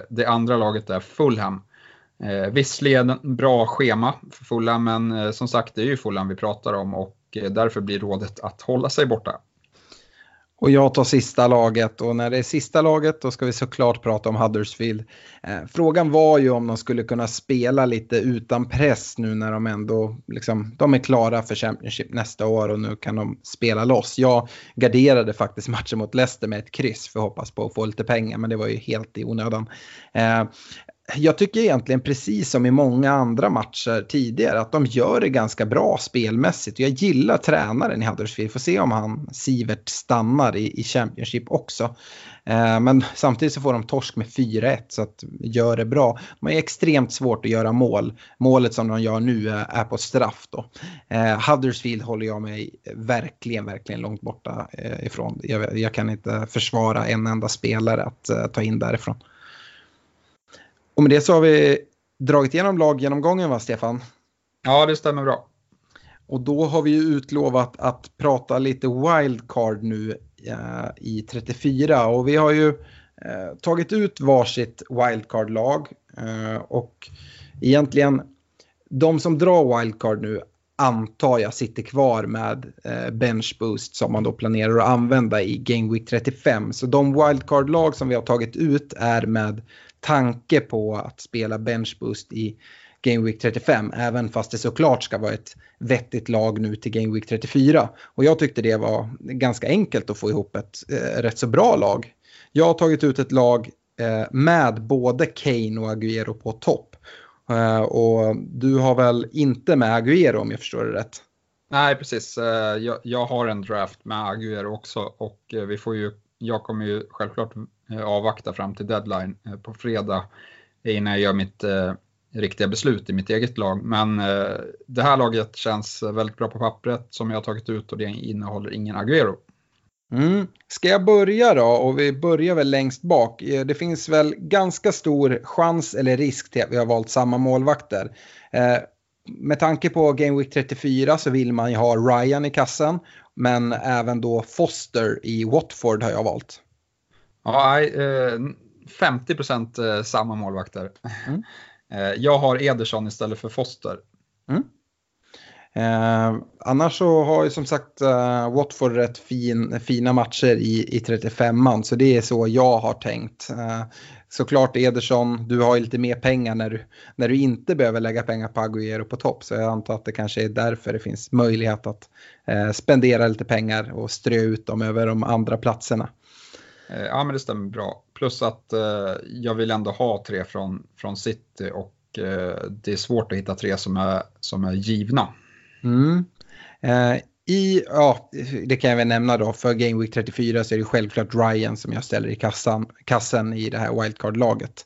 det andra laget är Fulham. Eh, visserligen bra schema för Fulham, men eh, som sagt det är ju Fulham vi pratar om och eh, därför blir rådet att hålla sig borta. Och jag tar sista laget och när det är sista laget då ska vi såklart prata om Huddersfield. Eh, frågan var ju om de skulle kunna spela lite utan press nu när de ändå liksom, de är klara för Championship nästa år och nu kan de spela loss. Jag garderade faktiskt matchen mot Leicester med ett kryss för att hoppas på att få lite pengar men det var ju helt i onödan. Eh, jag tycker egentligen precis som i många andra matcher tidigare att de gör det ganska bra spelmässigt. Jag gillar tränaren i Huddersfield. Får se om han Sivert stannar i, i Championship också. Eh, men samtidigt så får de torsk med 4-1 så att gör det bra. De har extremt svårt att göra mål. Målet som de gör nu är, är på straff då. Eh, Huddersfield håller jag mig verkligen, verkligen långt borta eh, ifrån. Jag, jag, kan inte försvara en enda spelare att eh, ta in därifrån. Och med det så har vi dragit igenom laggenomgången va Stefan? Ja det stämmer bra. Och då har vi ju utlovat att prata lite wildcard nu eh, i 34 och vi har ju eh, tagit ut varsitt wildcard-lag eh, och egentligen de som drar wildcard nu antar jag sitter kvar med eh, bench boost som man då planerar att använda i Game Week 35. Så de wildcard-lag som vi har tagit ut är med tanke på att spela bench boost i Game Week 35, även fast det såklart ska vara ett vettigt lag nu till Game Week 34. Och jag tyckte det var ganska enkelt att få ihop ett eh, rätt så bra lag. Jag har tagit ut ett lag eh, med både Kane och Agüero på topp. Eh, och du har väl inte med Agüero om jag förstår det rätt? Nej, precis. Eh, jag, jag har en draft med Agüero också och eh, vi får ju, jag kommer ju självklart eh, avvakta fram till deadline eh, på fredag eh, innan jag gör mitt riktiga beslut i mitt eget lag. Men det här laget känns väldigt bra på pappret som jag har tagit ut och det innehåller ingen Aguero. Mm. Ska jag börja då? Och vi börjar väl längst bak. Det finns väl ganska stor chans eller risk till att vi har valt samma målvakter. Med tanke på Game Week 34 så vill man ju ha Ryan i kassen. Men även då Foster i Watford har jag valt. Ja, eh, 50 eh, samma målvakter. Mm. Eh, jag har Ederson istället för Foster. Mm. Eh, annars så har ju som sagt eh, Watford rätt fin, fina matcher i, i 35an så det är så jag har tänkt. Eh, såklart Ederson, du har ju lite mer pengar när du, när du inte behöver lägga pengar på Agüero på topp så jag antar att det kanske är därför det finns möjlighet att eh, spendera lite pengar och strö ut dem över de andra platserna. Eh, ja men det stämmer bra. Plus att eh, jag vill ändå ha tre från, från City och eh, det är svårt att hitta tre som är, som är givna. Mm. Eh, i, ja, det kan jag väl nämna då, för Game Week 34 så är det självklart Ryan som jag ställer i kassan, kassen i det här wildcard-laget.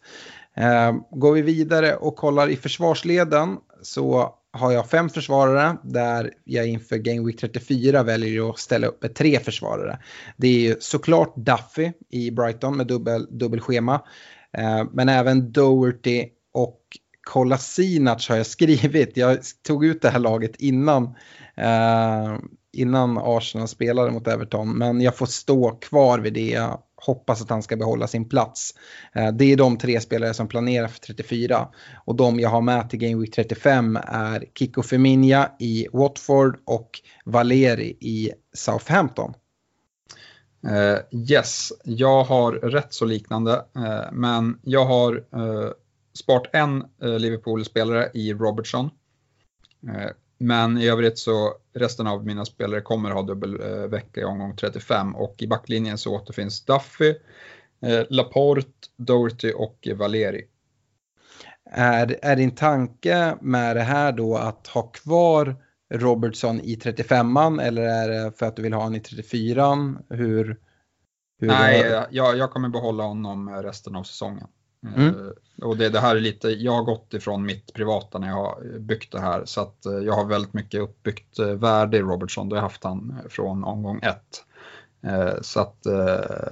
Eh, går vi vidare och kollar i försvarsleden så har jag fem försvarare där jag inför Game Week 34 väljer att ställa upp med tre försvarare. Det är ju såklart Duffy i Brighton med dubbel, dubbelschema. Eh, men även Doherty och Kolasinac har jag skrivit. Jag tog ut det här laget innan, eh, innan Arsenal spelade mot Everton. Men jag får stå kvar vid det. Jag hoppas att han ska behålla sin plats. Eh, det är de tre spelare som planerar för 34. Och de jag har med till Game Week 35 är Kiko Feminja i Watford och Valeri i Southampton. Uh, yes, jag har rätt så liknande, uh, men jag har eh, uh, sparat en Liverpool-spelare i Robertson. Men i övrigt så resten av mina spelare kommer ha dubbelvecka i omgång 35 och i backlinjen så återfinns Duffy, eh, Laporte, Doherty och Valeri. Är, är din tanke med det här då att ha kvar Robertson i 35an eller är det för att du vill ha honom i 34an? Hur, hur Nej, jag, jag kommer behålla honom resten av säsongen. Mm. Eh, och det, det, här är lite, jag har gått ifrån mitt privata när jag har eh, byggt det här så att eh, jag har väldigt mycket uppbyggt värde i Robertson. Då har jag haft han från omgång ett. Så att,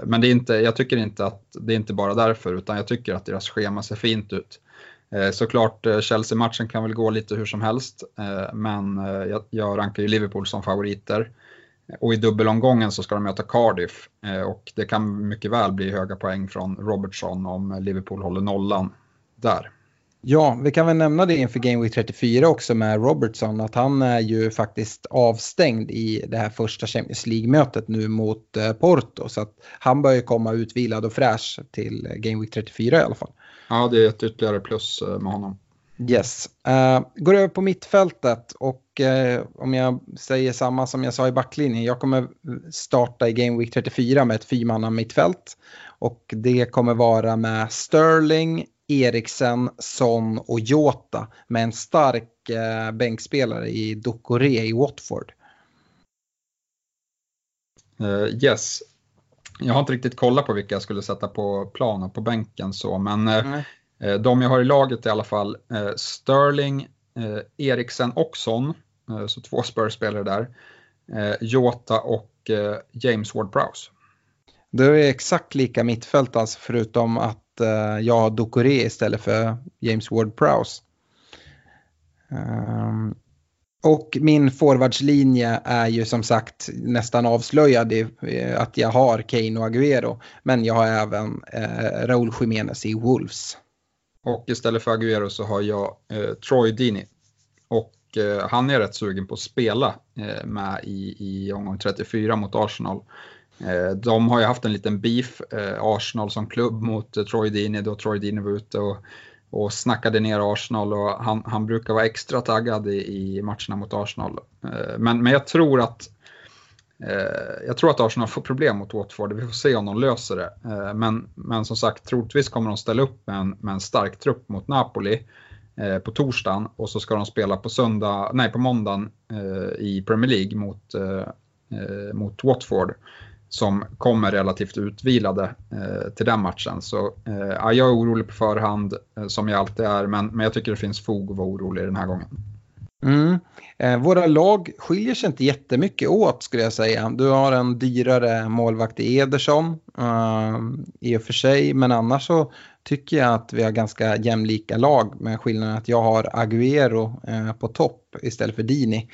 men det är inte, jag tycker inte att det är inte bara därför utan jag tycker att deras schema ser fint ut. Såklart Chelsea-matchen kan väl gå lite hur som helst men jag, jag rankar ju Liverpool som favoriter. Och i dubbelomgången så ska de möta Cardiff eh, och det kan mycket väl bli höga poäng från Robertson om Liverpool håller nollan där. Ja, vi kan väl nämna det inför Game Week 34 också med Robertson att han är ju faktiskt avstängd i det här första Champions League-mötet nu mot eh, Porto. Så att han bör ju komma utvilad och fräsch till Game Week 34 i alla fall. Ja, det är ett ytterligare plus eh, med honom. Yes. Uh, går över på mittfältet och uh, om jag säger samma som jag sa i backlinjen. Jag kommer starta i Game Week 34 med ett fyrmanna mittfält. Och det kommer vara med Sterling, Eriksen, Son och Jota med en stark uh, bänkspelare i Ducoré i Watford. yes. Jag har inte riktigt kollat på vilka jag skulle sätta på planen på bänken så men mm. Eh, de jag har i laget är i alla fall eh, Sterling, eh, Eriksen och Son, så två Spurs-spelare där. Jota och James Ward-Prowse. Det är exakt lika mittfält alltså förutom att jag har Ducoré istället för James Ward-Prowse. Ehm, och min forwardslinje är ju som sagt nästan avslöjad i att jag har Kane och Agüero. Men jag har även eh, Raúl Jiménez i Wolves. Och istället för Agüero så har jag eh, Troy Dini. Och eh, han är rätt sugen på att spela eh, med i, i omgång 34 mot Arsenal. Eh, de har ju haft en liten beef, eh, Arsenal som klubb mot eh, Troy Dini då Troy Dini var ute och och snackade ner Arsenal och han, han brukar vara extra taggad i, i matcherna mot Arsenal. Eh, men, men jag tror att eh, Eh, jag tror att Arsenal får problem mot Watford, vi får se om de löser det. Eh, men, men som sagt, troligtvis kommer de ställa upp med en, med en stark trupp mot Napoli eh, på torsdagen och så ska de spela på, söndag, nej, på måndagen i Premier League mot, mot Watford som kommer relativt utvilade eh, till den matchen. Så eh, jag är orolig på förhand, eh, som jag alltid är, men, men jag tycker det finns fog att vara orolig den här gången. Mm. Eh, våra lag skiljer sig inte jättemycket åt skulle jag säga. Du har en dyrare målvakt i Ederson uh, i och för sig, men annars så tycker jag att vi har ganska jämlika lag med skillnaden att jag har Aguero uh, eh, på topp istället för Dini.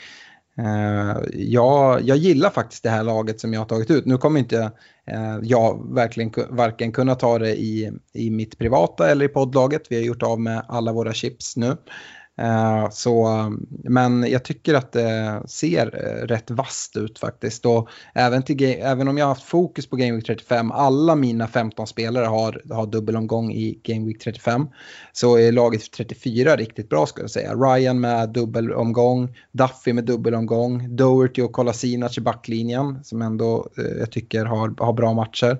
Uh, jag, jag gillar faktiskt det här laget som jag har tagit ut. Nu kommer inte uh, jag verkligen varken kunna ta det i, i mitt privata eller i poddlaget. Vi har gjort av med alla våra chips nu. Eh, så, men jag tycker att det ser eh, rätt vast ut faktiskt. Och även, till, även om jag har haft fokus på Game Week 35, alla mina 15 spelare har, har dubbelomgång i Game Week 35. Så är laget 34 riktigt bra skulle jag säga. Ryan med dubbelomgång, Duffy med dubbelomgång, Doherty och Kolasinac i backlinjen som ändå eh, jag tycker har, har bra matcher.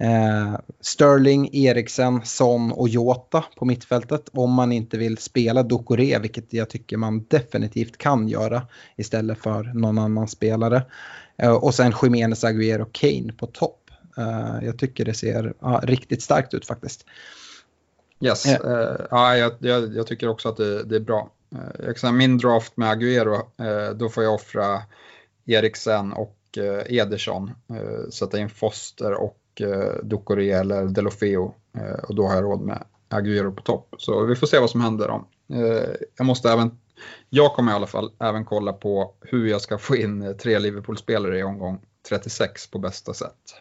Eh, Sterling, Eriksen, Son och Jota på mittfältet om man inte vill spela Dokore, vilket jag tycker man definitivt kan göra istället för någon annan spelare. Eh, och sen Jiménez, Agüero och Kane på topp. Eh, jag tycker det ser ja, riktigt starkt ut faktiskt. Yes, uh, ja, jag, jag, jag, tycker också att det, det är bra. Uh, min draft med Agüero, då får jag offra Eriksen och Ederson, sätta in Foster och eh, Ducoré eller Delofeo eh, och då har jag råd med Agüero på topp. Så vi får se vad som händer. då. Eh, jag måste även, jag kommer i alla fall även kolla på hur jag ska få in eh, tre Liverpool-spelare i omgång 36 på bästa sätt.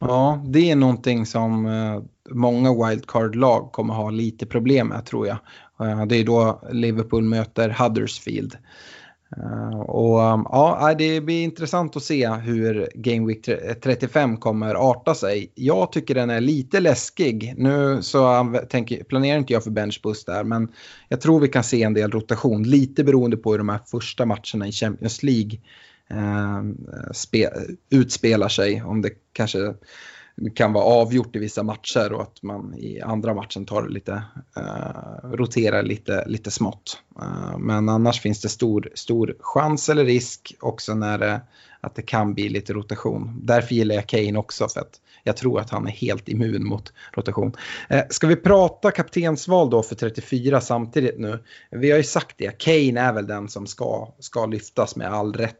Ja, det är någonting som eh, många wildcard-lag kommer ha lite problem med tror jag. Eh, det är då Liverpool möter Huddersfield. Uh, och um, ja, det blir intressant att se hur Game Week 35 kommer arta sig. Jag tycker den är lite läskig. Nu så tänker, planerar inte jag för benchboost där, men jag tror vi kan se en del rotation. Lite beroende på hur de här första matcherna i Champions League uh, spe, utspelar sig. Om det kanske kan vara avgjort i vissa matcher och att man i andra matchen tar lite, uh, roterar lite, lite smått. Uh, men annars finns det stor, stor chans eller risk också när det, att det kan bli lite rotation. Därför gillar jag Kane också för att jag tror att han är helt immun mot rotation. Uh, ska vi prata kaptensval då för 34 samtidigt nu? Vi har ju sagt det, Kane är väl den som ska, ska lyftas med all rätt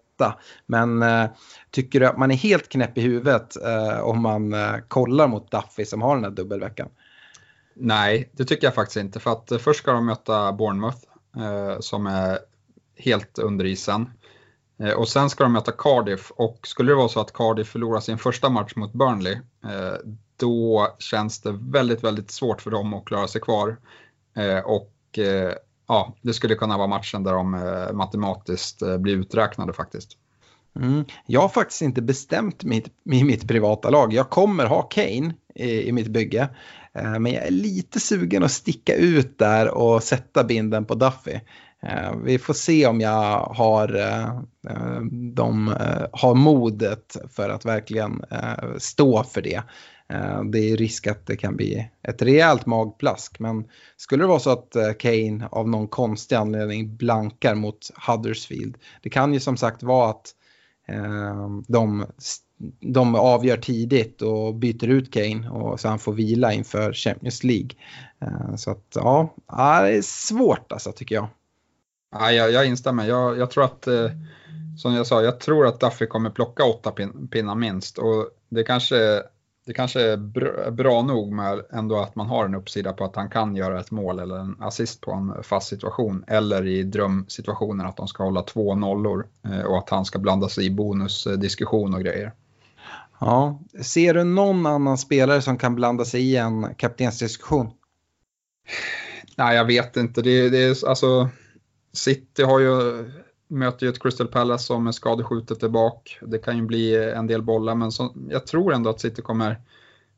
men eh, tycker du att man är helt knäpp i huvudet eh, om man eh, kollar mot Duffy som har den här dubbelveckan? Nej, det tycker jag faktiskt inte. För att eh, först ska de möta Bournemouth eh, som är helt under isen. Eh, och sen ska de möta Cardiff och skulle det vara så att Cardiff förlorar sin första match mot Burnley eh, då känns det väldigt, väldigt svårt för dem att klara sig kvar. Eh, och ja, det skulle kunna vara matchen där de eh, matematiskt eh, blir uträknade faktiskt. Mm. Jag har faktiskt inte bestämt mitt, i mitt privata lag. Jag kommer ha Kane i, i mitt bygge. Eh, men jag är lite sugen att sticka ut där och sätta binden på Duffy. Eh, vi får se om jag har, eh, eh, de, har modet för att verkligen stå för det. Eh, det är risk att det kan bli ett rejält magplask. Men skulle det vara så att eh, Kane av någon konstig anledning blankar mot Huddersfield. Det kan ju som sagt vara att ehm, de, de avgör tidigt och byter ut Kane och så han får vila inför Champions League. Eh, så att ja, det är svårt alltså tycker jag. Ja, jag, jag instämmer. Jag, jag tror att, som jag sa, jag tror att Duffy kommer plocka åtta pinnar minst. Och det kanske det kanske är bra, bra nog med ändå att man har en uppsida på att han kan göra ett mål eller en assist på en fast situation. Eller i drömsituationen att de ska hålla två nollor eh, och att han ska blanda sig i bonusdiskussion och grejer. Ja, ser du någon annan spelare som kan blanda sig i en kaptensdiskussion? Nej, jag vet inte. Det, det är alltså City har ju möter ju ett Crystal Palace som är skadeskjutet där bak. Det kan ju bli en del bollar, men så, jag tror ändå att City kommer,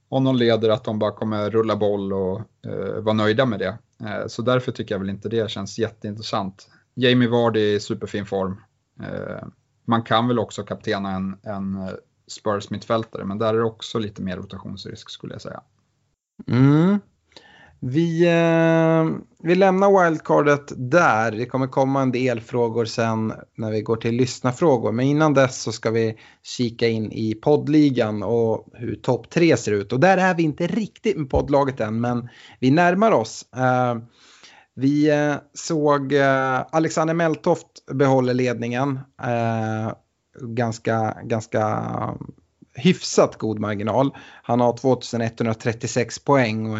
om de leder, att de bara kommer rulla boll och eh, vara nöjda med det. Eh, så därför tycker jag väl inte det känns jätteintressant. Jamie Vardy är i superfin form. Eh, man kan väl också kaptena en, en eh, Spurs mittfältare, men där är det också lite mer rotationsrisk skulle jag säga. Mm. Vi, eh, vi lämnar wildcardet där. Det kommer komma en del frågor sen när vi går till lyssnarfrågor. Men innan dess så ska vi kika in i poddligan och hur topp tre ser ut. Och där är vi inte riktigt med poddlaget än, men vi närmar oss. Eh, vi eh, såg eh, Alexander Meltoft behåller ledningen. Eh, ganska, ganska eh, hyfsat god marginal. Han har 2136 poäng och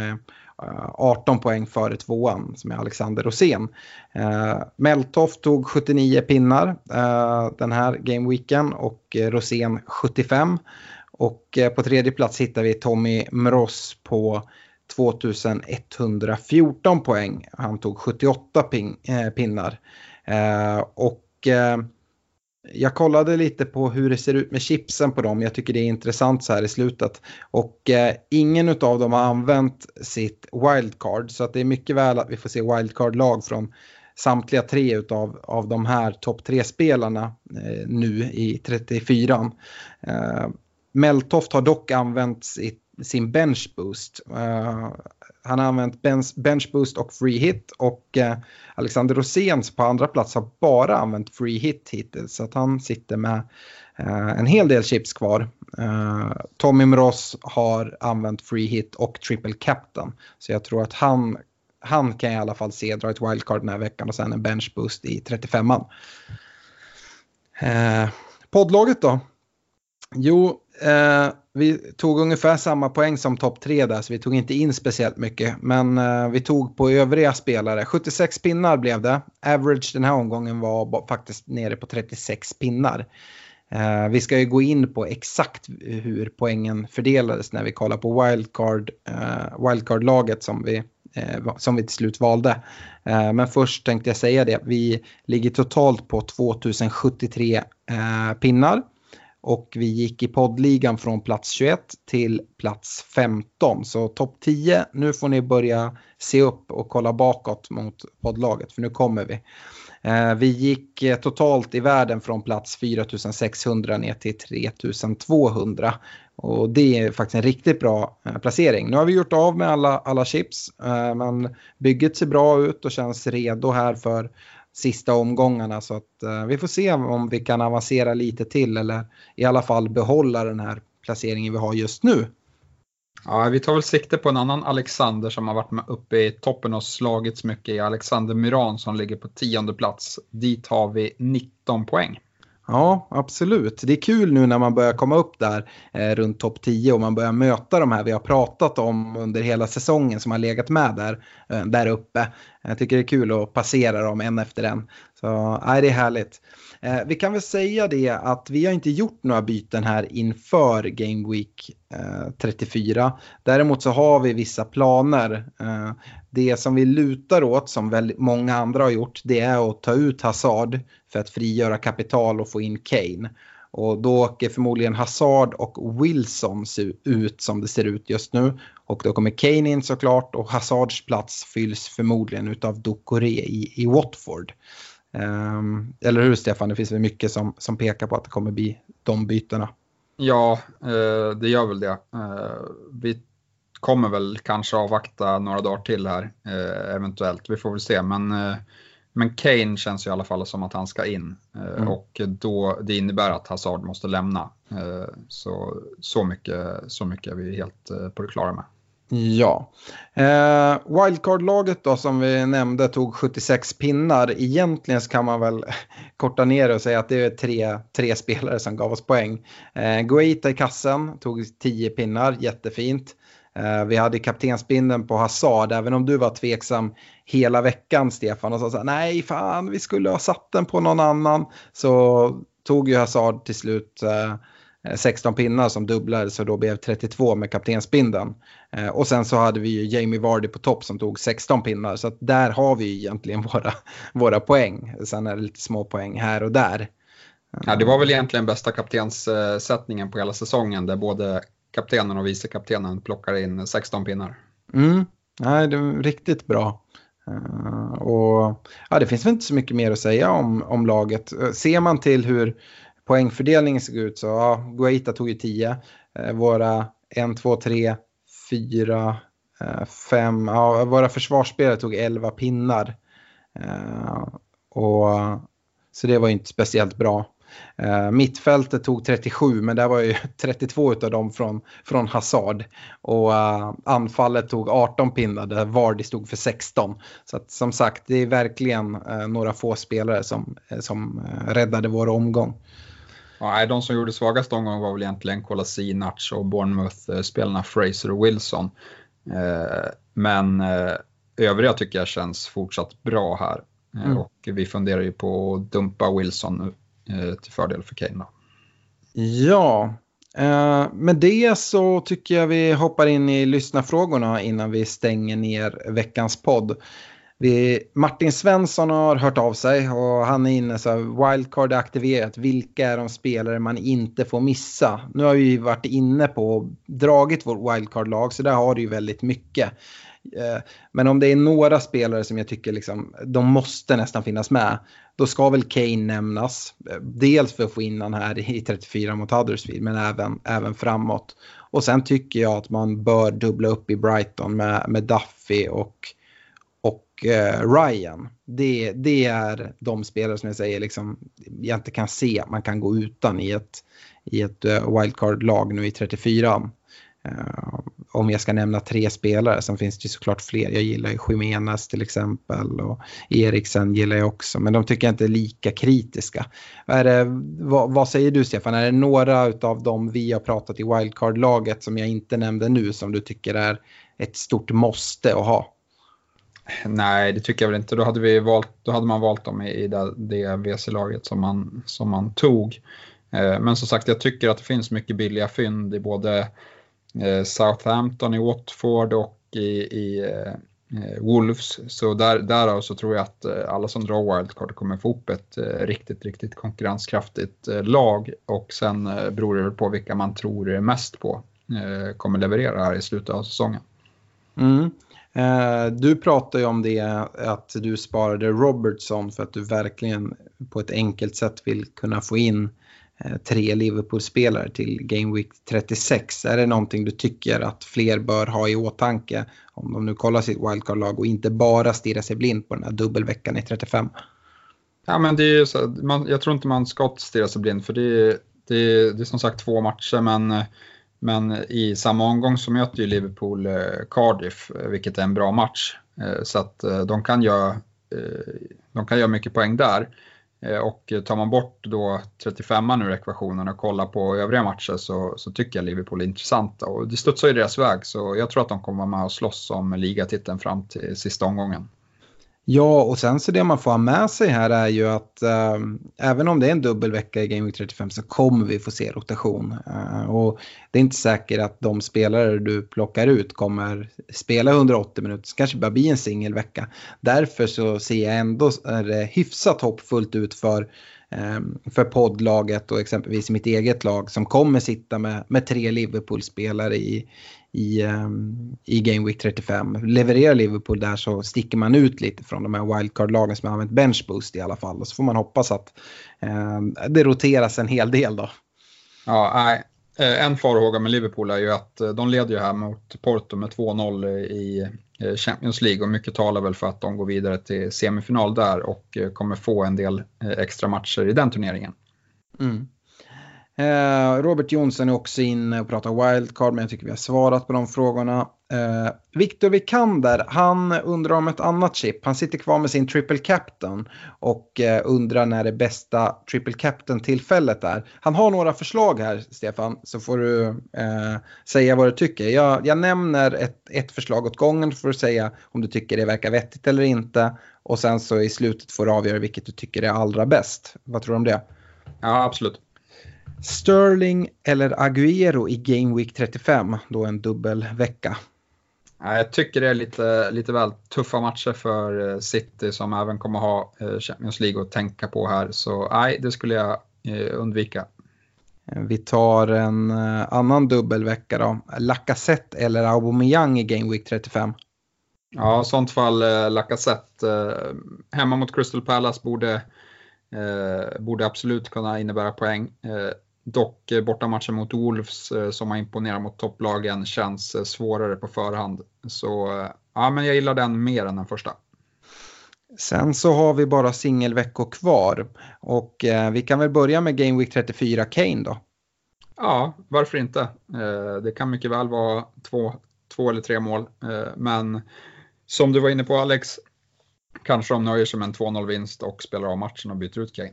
Eh, 18 poäng före tvåan som är Alexander Rosén. Eh, Meltoft tog 79 pinnar eh, den här gameweeken och eh, Rosén 75. Och eh, på tredje plats hittar vi Tommy Mross på 2114 poäng. Han tog 78 pin, eh, pinnar. Eh, och eh, jag kollade lite på hur det ser ut med chipsen på dem. Jag tycker det är intressant så här i slutet. Och eh, ingen av dem har använt sitt wildcard. Så att det är mycket väl att vi får se wildcard-lag från samtliga tre utav, av de här topp tre spelarna eh, nu i 34. Eh, Meltoft har dock använt sitt sin bench boost. Eh, han har använt bench, bench boost och free hit och eh, Alexander Rosens på andra plats har bara använt free hit hittills. Så att han sitter med eh, en hel del chips kvar. Eh, Tommy Mross har använt free hit och triple captain. Så jag tror att han, han kan i alla fall se dra ett wildcard den här veckan och sen en bench boost i 35an. poddlaget då? Jo, eh, vi tog ungefär samma poäng som topp tre där, så vi tog inte in speciellt mycket. Men eh, vi tog på övriga spelare. 76 pinnar blev det. Average den här omgången var faktiskt nere på 36 pinnar. Eh, vi ska ju gå in på exakt hur poängen fördelades när vi kollar på wildcard, eh, wildcard-laget som vi eh, som vi till slut valde. Eh, men först tänkte jag säga det, vi ligger totalt på 2073 eh, pinnar. Och vi gick i poddligan från plats 21 till plats 15. Så topp 10, nu får ni börja se upp och kolla bakåt mot poddlaget för nu kommer vi. Eh, vi gick eh, totalt i världen från plats 4600 ner till 3200. Och det är faktiskt en riktigt bra eh, placering. Nu har vi gjort av med alla, alla chips. Men bygget ser bra ut och känns redo här för sista omgångarna. Så att eh, vi får se om vi kan avancera lite till eller i alla fall behålla den här placeringen vi har just nu. Ja, vi tar väl sikte på en annan Alexander som har varit med uppe i toppen och slagits mycket i Alexander Myran som ligger på tionde plats. Dit har vi 19 poäng. Ja, absolut. Det är kul nu när man börjar komma upp där eh, runt topp 10 och man börjar möta de här vi har pratat om under hela säsongen som har legat med där, eh, där uppe. Jag tycker det är kul att passera dem en efter en. Så nej, det är härligt. Eh, vi kan väl säga det att vi har inte gjort några byten här inför Game Week eh, 34. Däremot så har vi vissa planer. Eh, det som vi lutar åt, som väldigt många andra har gjort, det är att ta ut Hazard för att frigöra kapital och få in Kane. Och då åker förmodligen Hazard och Wilson ut som det ser ut just nu. Och då kommer Kane in såklart och Hazards plats fylls förmodligen utav Ducoré i, i Watford. Um, eller hur Stefan, det finns väl mycket som, som pekar på att det kommer bli de bytena. Ja, eh, det gör väl det. Eh, vi kommer väl kanske avvakta några dagar till här, eh, eventuellt. Vi får väl se, men, eh, men Kane känns ju i alla fall som att han ska in. Eh, mm. Och då, det innebär att Hazard måste lämna. Eh, så, så, mycket, så mycket är vi helt på det klara med. Ja. Eh, Wildcard-laget då som vi nämnde tog 76 pinnar. Egentligen så kan man väl korta ner det och säga att det är tre, tre spelare som gav oss poäng. Eh, Guaita i kassen tog 10 pinnar, jättefint. Eh, vi hade kaptensbindeln på Hazard, även om du var tveksam hela veckan Stefan och sa så här, nej fan vi skulle ha satt den på någon annan. Så tog ju Hazard till slut eh, 16 pinnar som dubblades och då blev 32 med kaptensbindeln. Eh, och sen så hade vi ju Jamie Vardy på topp som tog 16 pinnar så att där har vi egentligen våra, våra poäng. Sen är det lite små poäng här och där. Ja, det var väl egentligen bästa kaptenssättningen på hela säsongen där både kaptenen och vice kaptenen plockar in 16 pinnar. Mm. Nej, det är riktigt bra. Uh, och ja, Det finns väl inte så mycket mer att säga om, om laget. Eh, ser man till hur poängfördelningen såg ut så ja, Guaita tog ju 10. Uh, eh, våra 1, 2, 3, 4, 5, ja, våra försvarsspelare tog 11 pinnar. Uh, och, så det var ju inte speciellt bra. Uh, mittfältet tog 37 men det var ju 32 av dem från, från Hazard. Och uh, anfallet tog 18 pinnar där Vardy stod för 16. Så att, som sagt det är verkligen uh, några få spelare som, som räddade vår omgång. Ja, de som gjorde svagast omgång var väl egentligen Kolasinac och Bournemouth-spelarna Fraser och Wilson. Men övriga tycker jag känns fortsatt bra här. Mm. Och vi funderar ju på att dumpa Wilson Eh, Eh, till fördel för Kane. Ja, eh, med det så tycker jag vi hoppar in i lyssnarfrågorna innan vi stänger ner veckans podd. Vi, Martin Svensson har hört av sig och han är inne så här, wildcard är aktiverat. Vilka är de spelare man inte får missa? Nu har vi varit inne på och dragit vårt wildcard-lag så där har du ju väldigt mycket. Eh, men om det är några spelare som jag tycker liksom, de måste nästan finnas med. Då ska väl Kane nämnas. Eh, dels för att få in den här i 34 mot Huddersfield men även, även framåt. Och sen tycker jag att man bör dubbla upp i Brighton med, med Duffy och, och eh, Ryan. Det, det är de spelare som jag säger liksom, jag inte kan se att man kan gå utan i ett, i ett eh, wildcard-lag nu i 34. Eh, om jag ska nämna tre spelare, sen finns det såklart fler. Jag gillar ju Jimenez till exempel och Eriksen gillar jag också, men de tycker jag inte är lika kritiska. Är det, vad, vad, säger du Stefan, är det några av dem vi har pratat i wildcard-laget som jag inte nämnde nu som du tycker är ett stort måste att ha? Nej, det tycker jag väl inte. Då hade, vi valt, då hade man valt dem i, i det, det WC-laget som man, som man tog. Eh, men som sagt, jag tycker att det finns mycket billiga fynd i både Eh, Southampton i Watford och i, i eh, Wolves. Så där, därav så tror jag att eh, alla som drar wildcard kommer få upp ett eh, riktigt, riktigt konkurrenskraftigt eh, lag och sen beror det på vilka man tror mest på kommer leverera här i slutet av säsongen. Mm. Du pratar ju om det att du sparade Robertson för att du verkligen på ett enkelt sätt vill kunna få in Eh, Eh, tre Liverpool-spelare till Game Week 36. Är det någonting du tycker att fler bör ha i åtanke om de nu kollar sitt wildcard-lag och inte bara stirrar sig blind på den här dubbelveckan i 35? Ja, men det är så, man, jag tror inte man ska stirra sig blind för det är, det är, det är som sagt två matcher men, men i samma omgång så möter ju Liverpool eh, Cardiff eh, vilket är en bra match. Eh, så att de kan göra, de kan göra mycket poäng där. Eh, och tar man bort då 35 ur ekvationen och kollar på övriga matcher så, så tycker jag Liverpool är intressanta. Och det studsar ju deras väg så jag tror att de kommer vara med och slåss om ligatiteln fram till sista omgången. Ja, och sen så det man får ha med sig här är ju att eh, även om det är en dubbelvecka i Game Week 35 så kommer vi få se rotation. Eh, och det är inte säkert att de spelare du plockar ut kommer spela 180 minuter, så kanske bara bli en singelvecka. Därför så ser jag ändå är hyfsat hoppfullt ut för ehm, för poddlaget och exempelvis mitt eget lag som kommer sitta med, med tre Liverpool-spelare i, i, um, i Game Week 35. Levererar Liverpool där så sticker man ut lite från de här wildcard-lagen som har använt bench boost i alla fall. Och så får man hoppas att um, det roteras en hel del då. Ja, nej. Eh, en farhåga med Liverpool är ju att eh, de leder ju här mot Porto med 2-0 i eh, Champions League och mycket talar väl för att de går vidare till semifinal där och kommer få en del extra matcher i den turneringen. Mm. Eh, Robert Jonsson är också inne och pratar wildcard, men jag tycker vi har svarat på de frågorna. Viktor Victor Vikander, han undrar om ett annat chip. Han sitter kvar med sin triple captain och eh, undrar när det bästa triple captain-tillfället är. Han har några förslag här, Stefan, så får du eh, säga vad du tycker. Jag, jag nämner ett, ett förslag åt gången för att säga om du tycker det verkar vettigt eller inte. Och sen så i slutet får du avgöra vilket du tycker är allra bäst. Vad tror du om det? Ja, absolut. Sterling eller Agüero i Game Week 35, då en dubbelvecka? Jag tycker det är lite, lite väl tuffa matcher för eh, City som även kommer ha eh, Champions League att tänka på här. Så nej, det skulle jag eh, undvika. Vi tar en annan dubbelvecka då. Lacazette eller Aubameyang i Game Week 35? Ja, i sånt fall eh, Lacazette. Eh, hemma mot Crystal Palace borde, eh, borde absolut kunna innebära poäng. Eh, dock eh, bortamatchen mot Wolves eh, som har imponerat mot topplagen känns eh, svårare på förhand. Så ja, men jag gillar den mer än den första. Sen så har vi bara singelveckor kvar och eh, vi kan väl börja med Game Week 34 Kane då. Ja, varför inte? Eh, det kan mycket väl vara två, två eller tre mål, eh, men som du var inne på Alex, kanske de nöjer sig med en 2-0 vinst och spelar av matchen och byter ut Kane.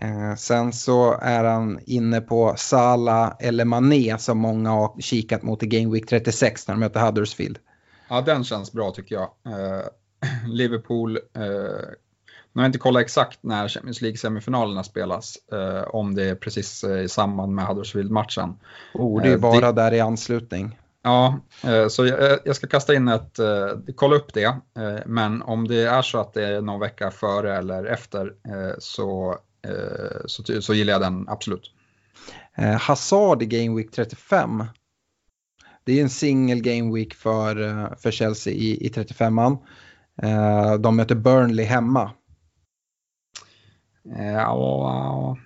Eh, sen så är han inne på Sala eller Mané som många har kikat mot i Game Week 36 när de möter Huddersfield. Ja, den känns bra tycker jag. Eh, Liverpool, eh, nu har jag inte kollat exakt när Champions League-semifinalerna spelas, eh, om det är precis eh, i samband med Huddersfield-matchen. Oh, det är bara där i anslutning. Ja, så jag, ska kasta in ett, kolla upp det, men om det är så att det är någon vecka före eller efter så, så, så gillar jag den absolut. Eh, Hazard i Game Week 35. Det är en single Game Week för, eh, för Chelsea i, i 35an. Eh, de möter Burnley hemma. Eh, Ja,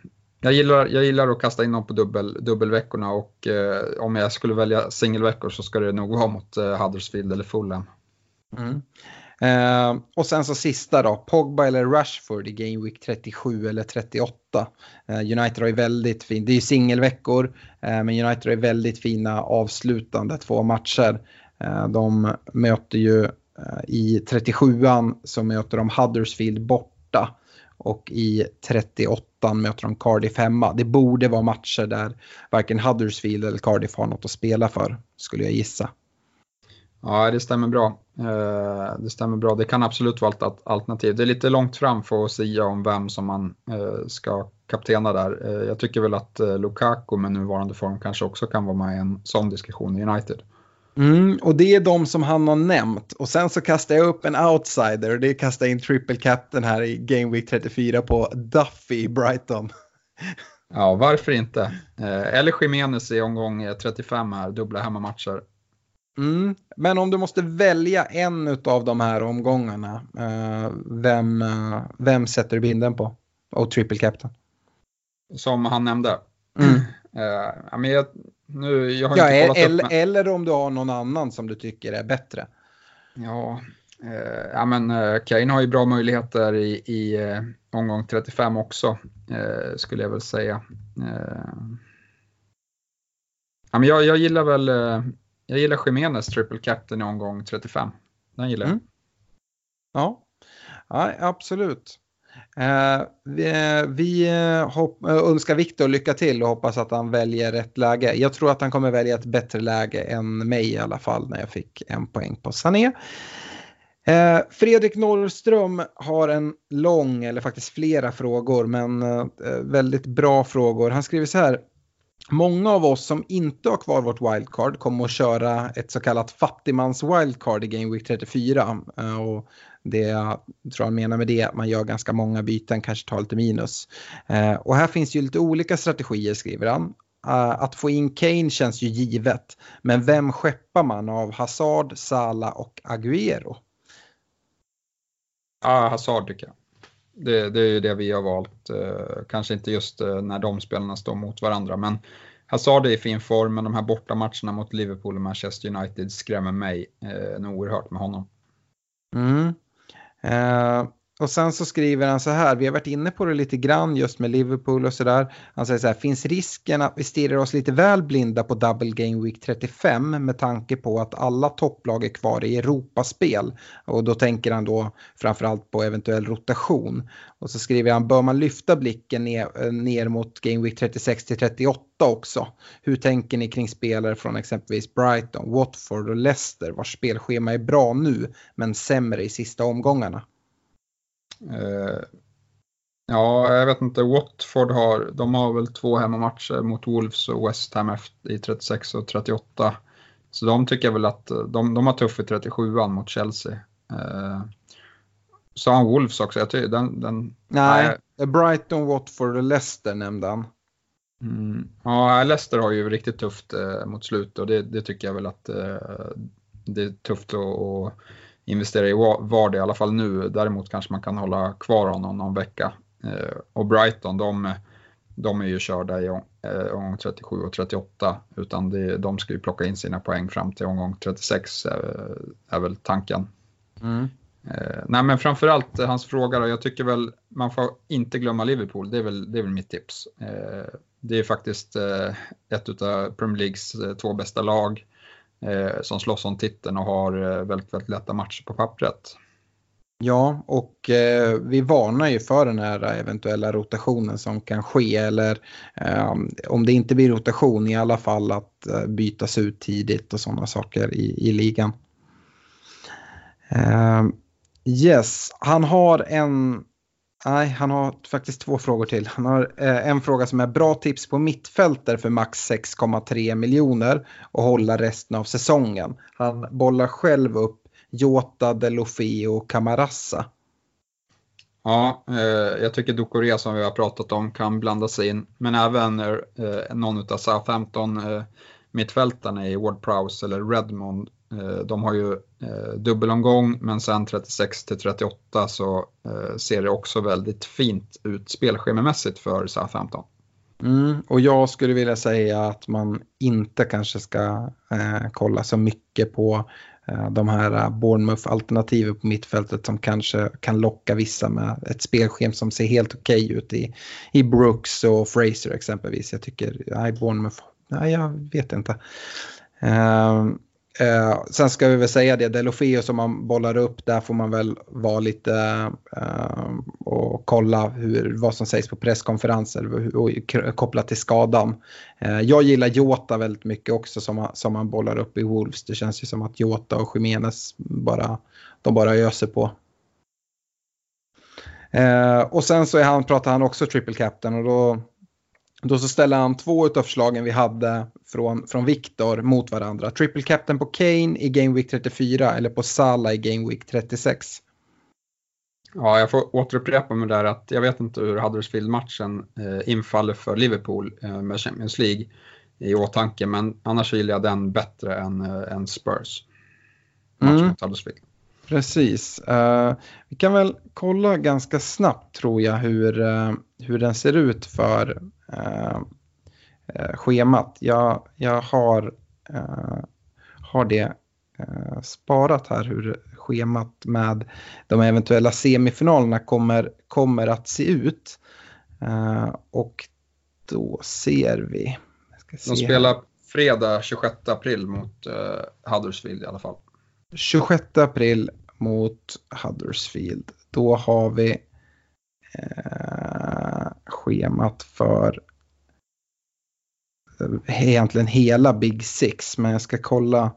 jag, gillar, jag gillar att kasta in dem på dubbel, dubbelveckorna och eh, om jag skulle välja singelveckor så ska det nog vara mot eh, Huddersfield eller Fulham. Mm. Eh, och sen så sista då, Pogba eller Rashford i Game Week 37 eller 38. Eh, United har ju väldigt fint, det är ju singelveckor, eh, men United har ju väldigt fina avslutande två matcher. Eh, de möter ju eh, i 37an så möter de Huddersfield borta och i 38 möter de Cardiff hemma. Det borde vara matcher där varken Huddersfield eller Cardiff har något att spela för, skulle jag gissa. Ja, det stämmer bra. Eh, det stämmer bra. Det kan absolut vara ett alternativ. Det är lite långt fram för att säga om vem som man eh, ska kaptena där. Eh, jag tycker väl att Lukaku med nuvarande form kanske också kan vara med i en sån diskussion i United. Mm, och det är de som han har nämnt. Och sen så kastar jag upp en outsider och det kastar in triple captain här i Game Week 34 på Duffy i Brighton. Ja, varför inte? Eller Jimenez i omgång eh, 35 här, dubbla hemmamatcher. Mm. Men om du måste välja en av de här omgångarna, eh, vem, eh, vem sätter du binden på? Och triple captain. Som han nämnde. Mm. Ja, men jag, nu, jag har Ja, inte kollat eller, upp men, eller om du har någon annan som du tycker är bättre. ja, eh, ja, men eh, Kane har ju bra möjligheter i, i eh, omgång 35 också, skulle jag väl säga. Ja, men jag, jag gillar väl jag gillar Jimenez triple captain i omgång 35. Den gillar jag. Mm. Ja, ja absolut. Eh, vi vi eh, hopp, eh, önskar Viktor lycka till och hoppas att han väljer rätt läge. Jag tror att han kommer välja ett bättre läge än mig i alla fall när jag fick en poäng på Sané. Eh, Fredrik Norrström har en lång, eller faktiskt flera frågor, men eh, väldigt bra frågor. Han skriver så här. Många av oss som inte har kvar vårt wildcard kommer att köra ett så kallat fattigmans wildcard i Game Week 34. Eh, och det jag tror han menar med det är att man gör ganska många byten, kanske tar lite minus. Eh, och här finns ju lite olika strategier skriver han. Eh, att få in Kane känns ju givet. Men vem skeppar man av Hazard, Sala och Agüero? Ja, Hazard tycker jag. Det, det är ju det vi har valt. Eh, kanske inte just eh, när de spelarna står mot varandra, men Hazard är i fin form, men de här bortamatcherna mot Liverpool och Manchester United skrämmer mig eh, nog oerhört med honom. Mm. Eh, och sen så skriver han så här, vi har varit inne på det lite grann just med Liverpool och sådär. Han säger så här, finns risken att vi stirrar oss lite väl blinda på Double Game Week 35 med tanke på att alla topplag är kvar i Europaspel? Och då tänker han då framförallt på eventuell rotation. Och så skriver han, bör man lyfta blicken ner, eh, ner mot Game Week 36 till 38 också? Hur tänker ni kring spelare från exempelvis Brighton, Watford och Leicester vars spelschema är bra nu men sämre i sista omgångarna? Eh, ja, jag vet inte. Watford har, de har väl två hemmamatcher mot Wolves och West Ham i 36 och 38. Så de tycker väl att de, de har tuff i 37an mot Chelsea. Eh, har han Wolves också. Jag tycker den, den, nej, nej, Brighton, Watford och Leicester nämnde han. Mm, ja, Leicester har ju riktigt tufft eh, mot slutet och det, det, tycker jag väl att eh, det är tufft att investera i Vardy i alla fall nu. Däremot kanske man kan hålla kvar honom någon vecka. Eh, och Brighton, de, de är ju körda i eh, omgång 37 och 38 utan det, de ska ju plocka in sina poäng fram till omgång 36 är, är väl tanken. Mm. Eh, nej men framförallt hans fråga då, jag tycker väl man får inte glömma Liverpool, det är väl, det är väl mitt tips. Eh, det är faktiskt eh, ett av Premier Leagues eh, två bästa lag eh, Eh, som slåss om titeln och har eh, väldigt, väldigt lätta matcher på pappret. Ja, och eh, vi varnar ju för den här eventuella rotationen som kan ske eller eh, om det inte blir rotation i alla fall att eh, bytas ut tidigt och sådana saker i, i ligan. Eh, yes, han har en Nej, han har faktiskt två frågor till. Han har eh, en fråga som är bra tips på mittfältare för max 6,3 miljoner och hålla resten av säsongen. Han bollar själv upp Jota, Delofeo och Camarassa. Ja, eh, jag tycker Ducorea som vi har pratat om kan blanda sig in, men även eh, någon av Southampton eh, mittfältarna i Ward Prowse eller Redmond Eh, de har ju eh, dubbelomgång men sen 36 till 38 så eh, ser det också väldigt fint ut spelschemamässigt för Southampton. Mm, och jag skulle vilja säga att man inte kanske ska eh, kolla så mycket på eh, de här Bournemouth-alternativen på mittfältet som kanske kan locka vissa med ett spelschema som ser helt okej okay ut i, i Brooks och Fraser exempelvis. Jag tycker, nej Bournemouth, nej jag vet inte. Eh, Eh, sen ska vi väl säga det, Delofeo som man bollar upp, där får man väl vara lite eh, och kolla hur, vad som sägs på presskonferenser och, kopplat till skadan. Eh, jag gillar Jota väldigt mycket också som, som man bollar upp i Wolves. Det känns ju som att Jota och Jiménez bara, de bara öser på. Eh, och sen så är han, pratar han också triple captain och då då så ställer han två av förslagen vi hade från, från Viktor mot varandra. Triple captain på Kane i Game Week 34 eller på Salah i Game Week 36. Ja, jag får återupprepa mig där att jag vet inte hur Huddersfield-matchen eh, infaller för Liverpool eh, med Champions League i åtanke, men annars gillar jag den bättre än, eh, än Spurs. Matchen mm. mot Huddersfield. Precis. Uh, vi kan väl kolla ganska snabbt tror jag hur, uh, hur den ser ut för uh, schemat. Jag, jag har, har det sparat här hur schemat med de eventuella semifinalerna kommer, kommer att se ut. och då ser vi. De spelar fredag 26 april mot Huddersfield i alla fall. 26 april mot Huddersfield. Då har vi eh, schemat för eh, egentligen hela Big Six, men jag ska kolla,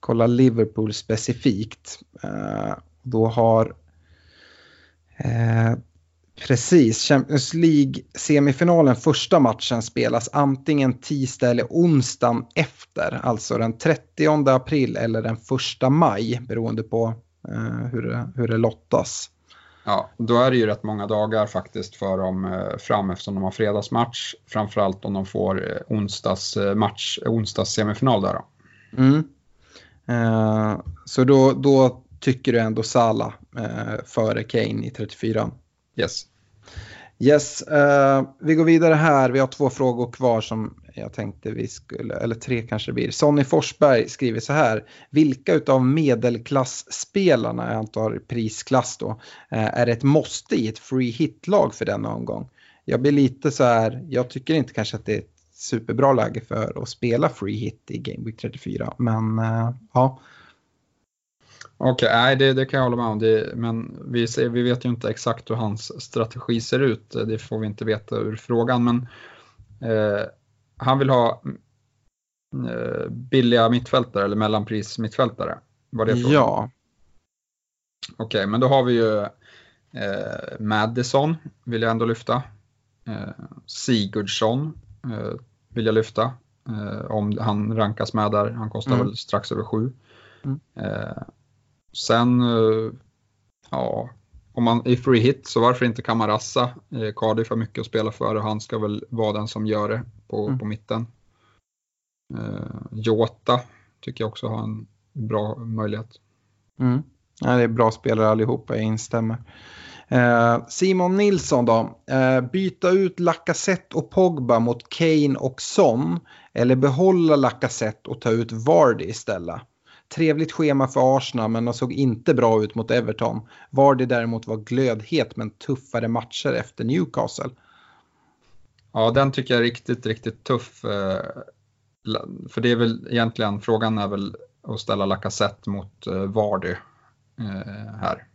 kolla Liverpool specifikt. Eh, då har eh, Precis, Champions League-semifinalen första matchen spelas antingen tisdag eller onsdagen efter, alltså den 30 april eller den 1 maj beroende på eh, hur, det, hur det lottas. Ja, då är det ju rätt många dagar faktiskt för dem eh, fram eftersom de har fredagsmatch, framförallt om de får eh, onsdagsmatch, eh, onsdagssemifinal där då. Mm. Eh, så då, då tycker du ändå Sala eh, före Kane i 34? Yes. Yes, uh, vi går vidare här. Vi har två frågor kvar som jag tänkte vi skulle, eller tre kanske det blir. Sonny Forsberg skriver så här. Vilka av medelklassspelarna, jag antar prisklass då, uh, är ett måste i ett free hit-lag för denna omgång? Jag blir lite så här, jag tycker inte kanske att det är ett superbra läge för att spela free hit i Game Week 34, men uh, ja. Okej, okay, det, det kan jag hålla med om. Det, men vi, ser, vi vet ju inte exakt hur hans strategi ser ut. Det får vi inte veta ur frågan. Men eh, han vill ha eh, billiga mittfältare eller mellanpris mittfältare. Var det frågan? Ja. Okej, okay, men då har vi ju eh, Madison vill jag ändå lyfta. Eh, Sigurdsson eh, vill jag lyfta. Eh, om han rankas med där. Han kostar mm. väl strax över sju. Mm. Sen, eh, ja, om man är free hit så varför inte Kamarassa? Eh, Cardiff har mycket att spela för och han ska väl vara den som gör det på, mm. på mitten. Eh, Jota tycker jag också har en bra möjlighet. Mm. Ja, det är bra spelare allihopa, jag instämmer. Eh, Simon Nilsson då. Eh, byta ut Lacazette och Pogba mot Kane och Son. Eller behålla Lacazette och ta ut Vardy istället. Trevligt schema för Arsenal men de såg inte bra ut mot Everton. Vardy däremot var glödhet men tuffare matcher efter Newcastle. Ja, den tycker jag är riktigt, riktigt tuff. Eh, för det är väl egentligen, frågan är väl att ställa Lacazette mot Vardy här.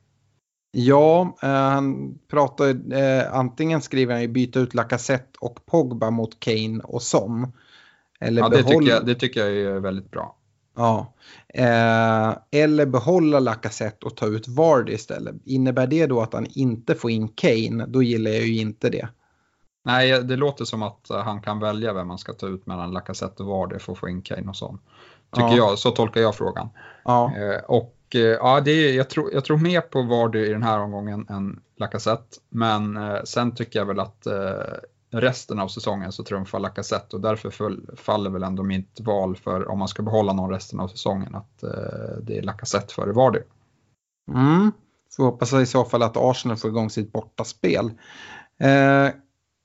Ja, eh, han pratar eh, antingen skriver han ju byta ut Lacazette och Pogba mot Kane och Son. Eller ja, det, behålla... tycker jag, det tycker jag är väldigt bra. Ja, eh, eller behålla Lacazette och ta ut Vardy istället. Innebär det då att han inte får in Kane, då gillar jag ju inte det. Nej, det låter som att han kan välja vem man ska ta ut mellan Lacazette och Vardy för att få in Kane och Son. Tycker ja. jag, så tolkar jag frågan. Ja. Eh, och Eh, ja, det är, jag, tror, jag tror mer på Vardy i den här omgången än Lacazette. Men eh, sen tycker jag väl att eh, resten av säsongen så trumfar Lacazette och därför föll, faller väl ändå mitt val för om man ska behålla någon resten av säsongen att eh, det är Lacazette före Vardy. Mm. Så hoppas i så fall att Arsenal får igång sitt bortaspel. Eh,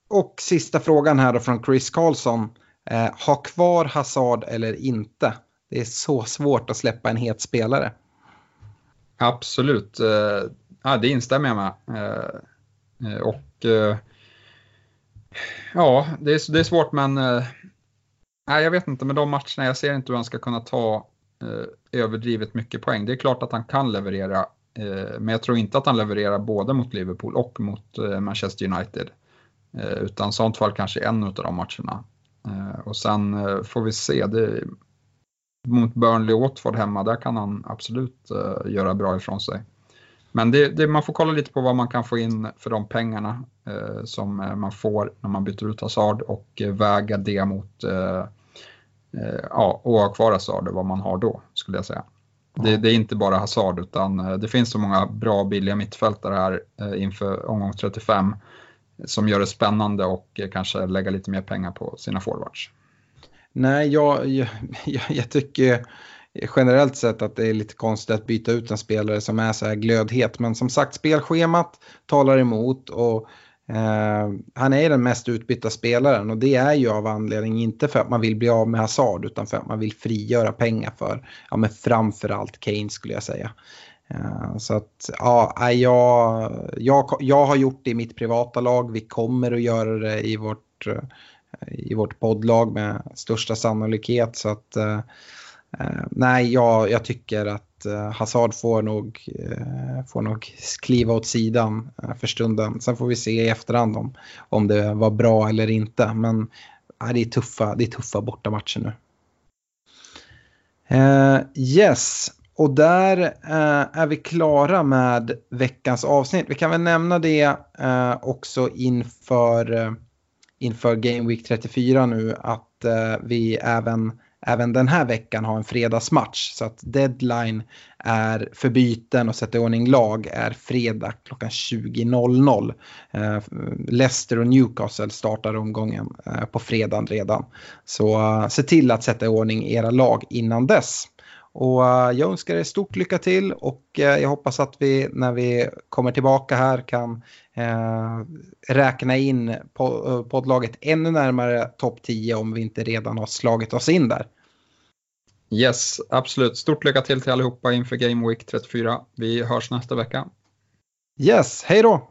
och sista frågan här då från Chris Karlsson. Eh, ha kvar Hazard eller inte? Det är så svårt att släppa en het spelare. Absolut, eh, ja, det instämmer jag med. Eh, eh, och ja, det är, det är svårt men eh, nej, jag vet inte med de matcherna, jag ser inte hur han ska kunna ta eh, överdrivet mycket poäng. Det är klart att han kan leverera, eh, men jag tror inte att han levererar både mot Liverpool och mot Manchester United. Utan sånt fall kanske en av de matcherna. Och sen får vi se. Det, mot Burnley och Watford hemma, där kan han absolut göra bra ifrån sig. Men det, det, man får kolla lite på vad man kan få in för de pengarna som uh, man får när man byter ut Hazard och väga det mot ja, och ha kvar Hazard och vad man har då, skulle jag säga. Det, det, är inte bara Hazard utan det finns så många bra billiga mittfältare här inför omgång 35 som gör det spännande och kanske lägga lite mer pengar på sina forwards. Nej, jag, jag, jag, tycker generellt sett att det är lite konstigt att byta ut en spelare som är så här glödhet. Men som sagt, spelschemat talar emot och eh, han är den mest utbytta spelaren och det är ju av anledning inte för att man vill bli av med Hazard utan för att man vill frigöra pengar för, ja men framförallt Kane skulle jag säga. Eh, så att ja, jag, jag, jag har gjort det i mitt privata lag. Vi kommer att göra det i vårt eh, i vårt poddlag med största sannolikhet. Så att eh, eh nej, jag, jag tycker att eh, Hazard får nog, eh, får nog kliva åt sidan eh, för stunden. Sen får vi se i efterhand om, om det var bra eller inte. Men nej, det, är tuffa, det är tuffa bortamatcher nu. Uh, yes, och där uh, är vi klara med veckans avsnitt. Vi kan väl nämna det uh, också inför inför Game Week 34 nu att eh, vi även, även den här veckan ha en fredagsmatch. Så att deadline är för byten och sätta i ordning lag är fredag klockan 20.00. Eh, Leicester och Newcastle startar omgången eh, på fredagen redan. Så eh, se till att sätta i ordning era lag innan dess. Och eh, jag önskar er stort lycka till och eh, jag hoppas att vi när vi kommer tillbaka här kan räkna in poddlaget ännu närmare topp 10 om vi inte redan har slagit oss in där. Yes, absolut. Stort lycka till till allihopa inför Game Week 34. Vi hörs nästa vecka. Yes, hej då!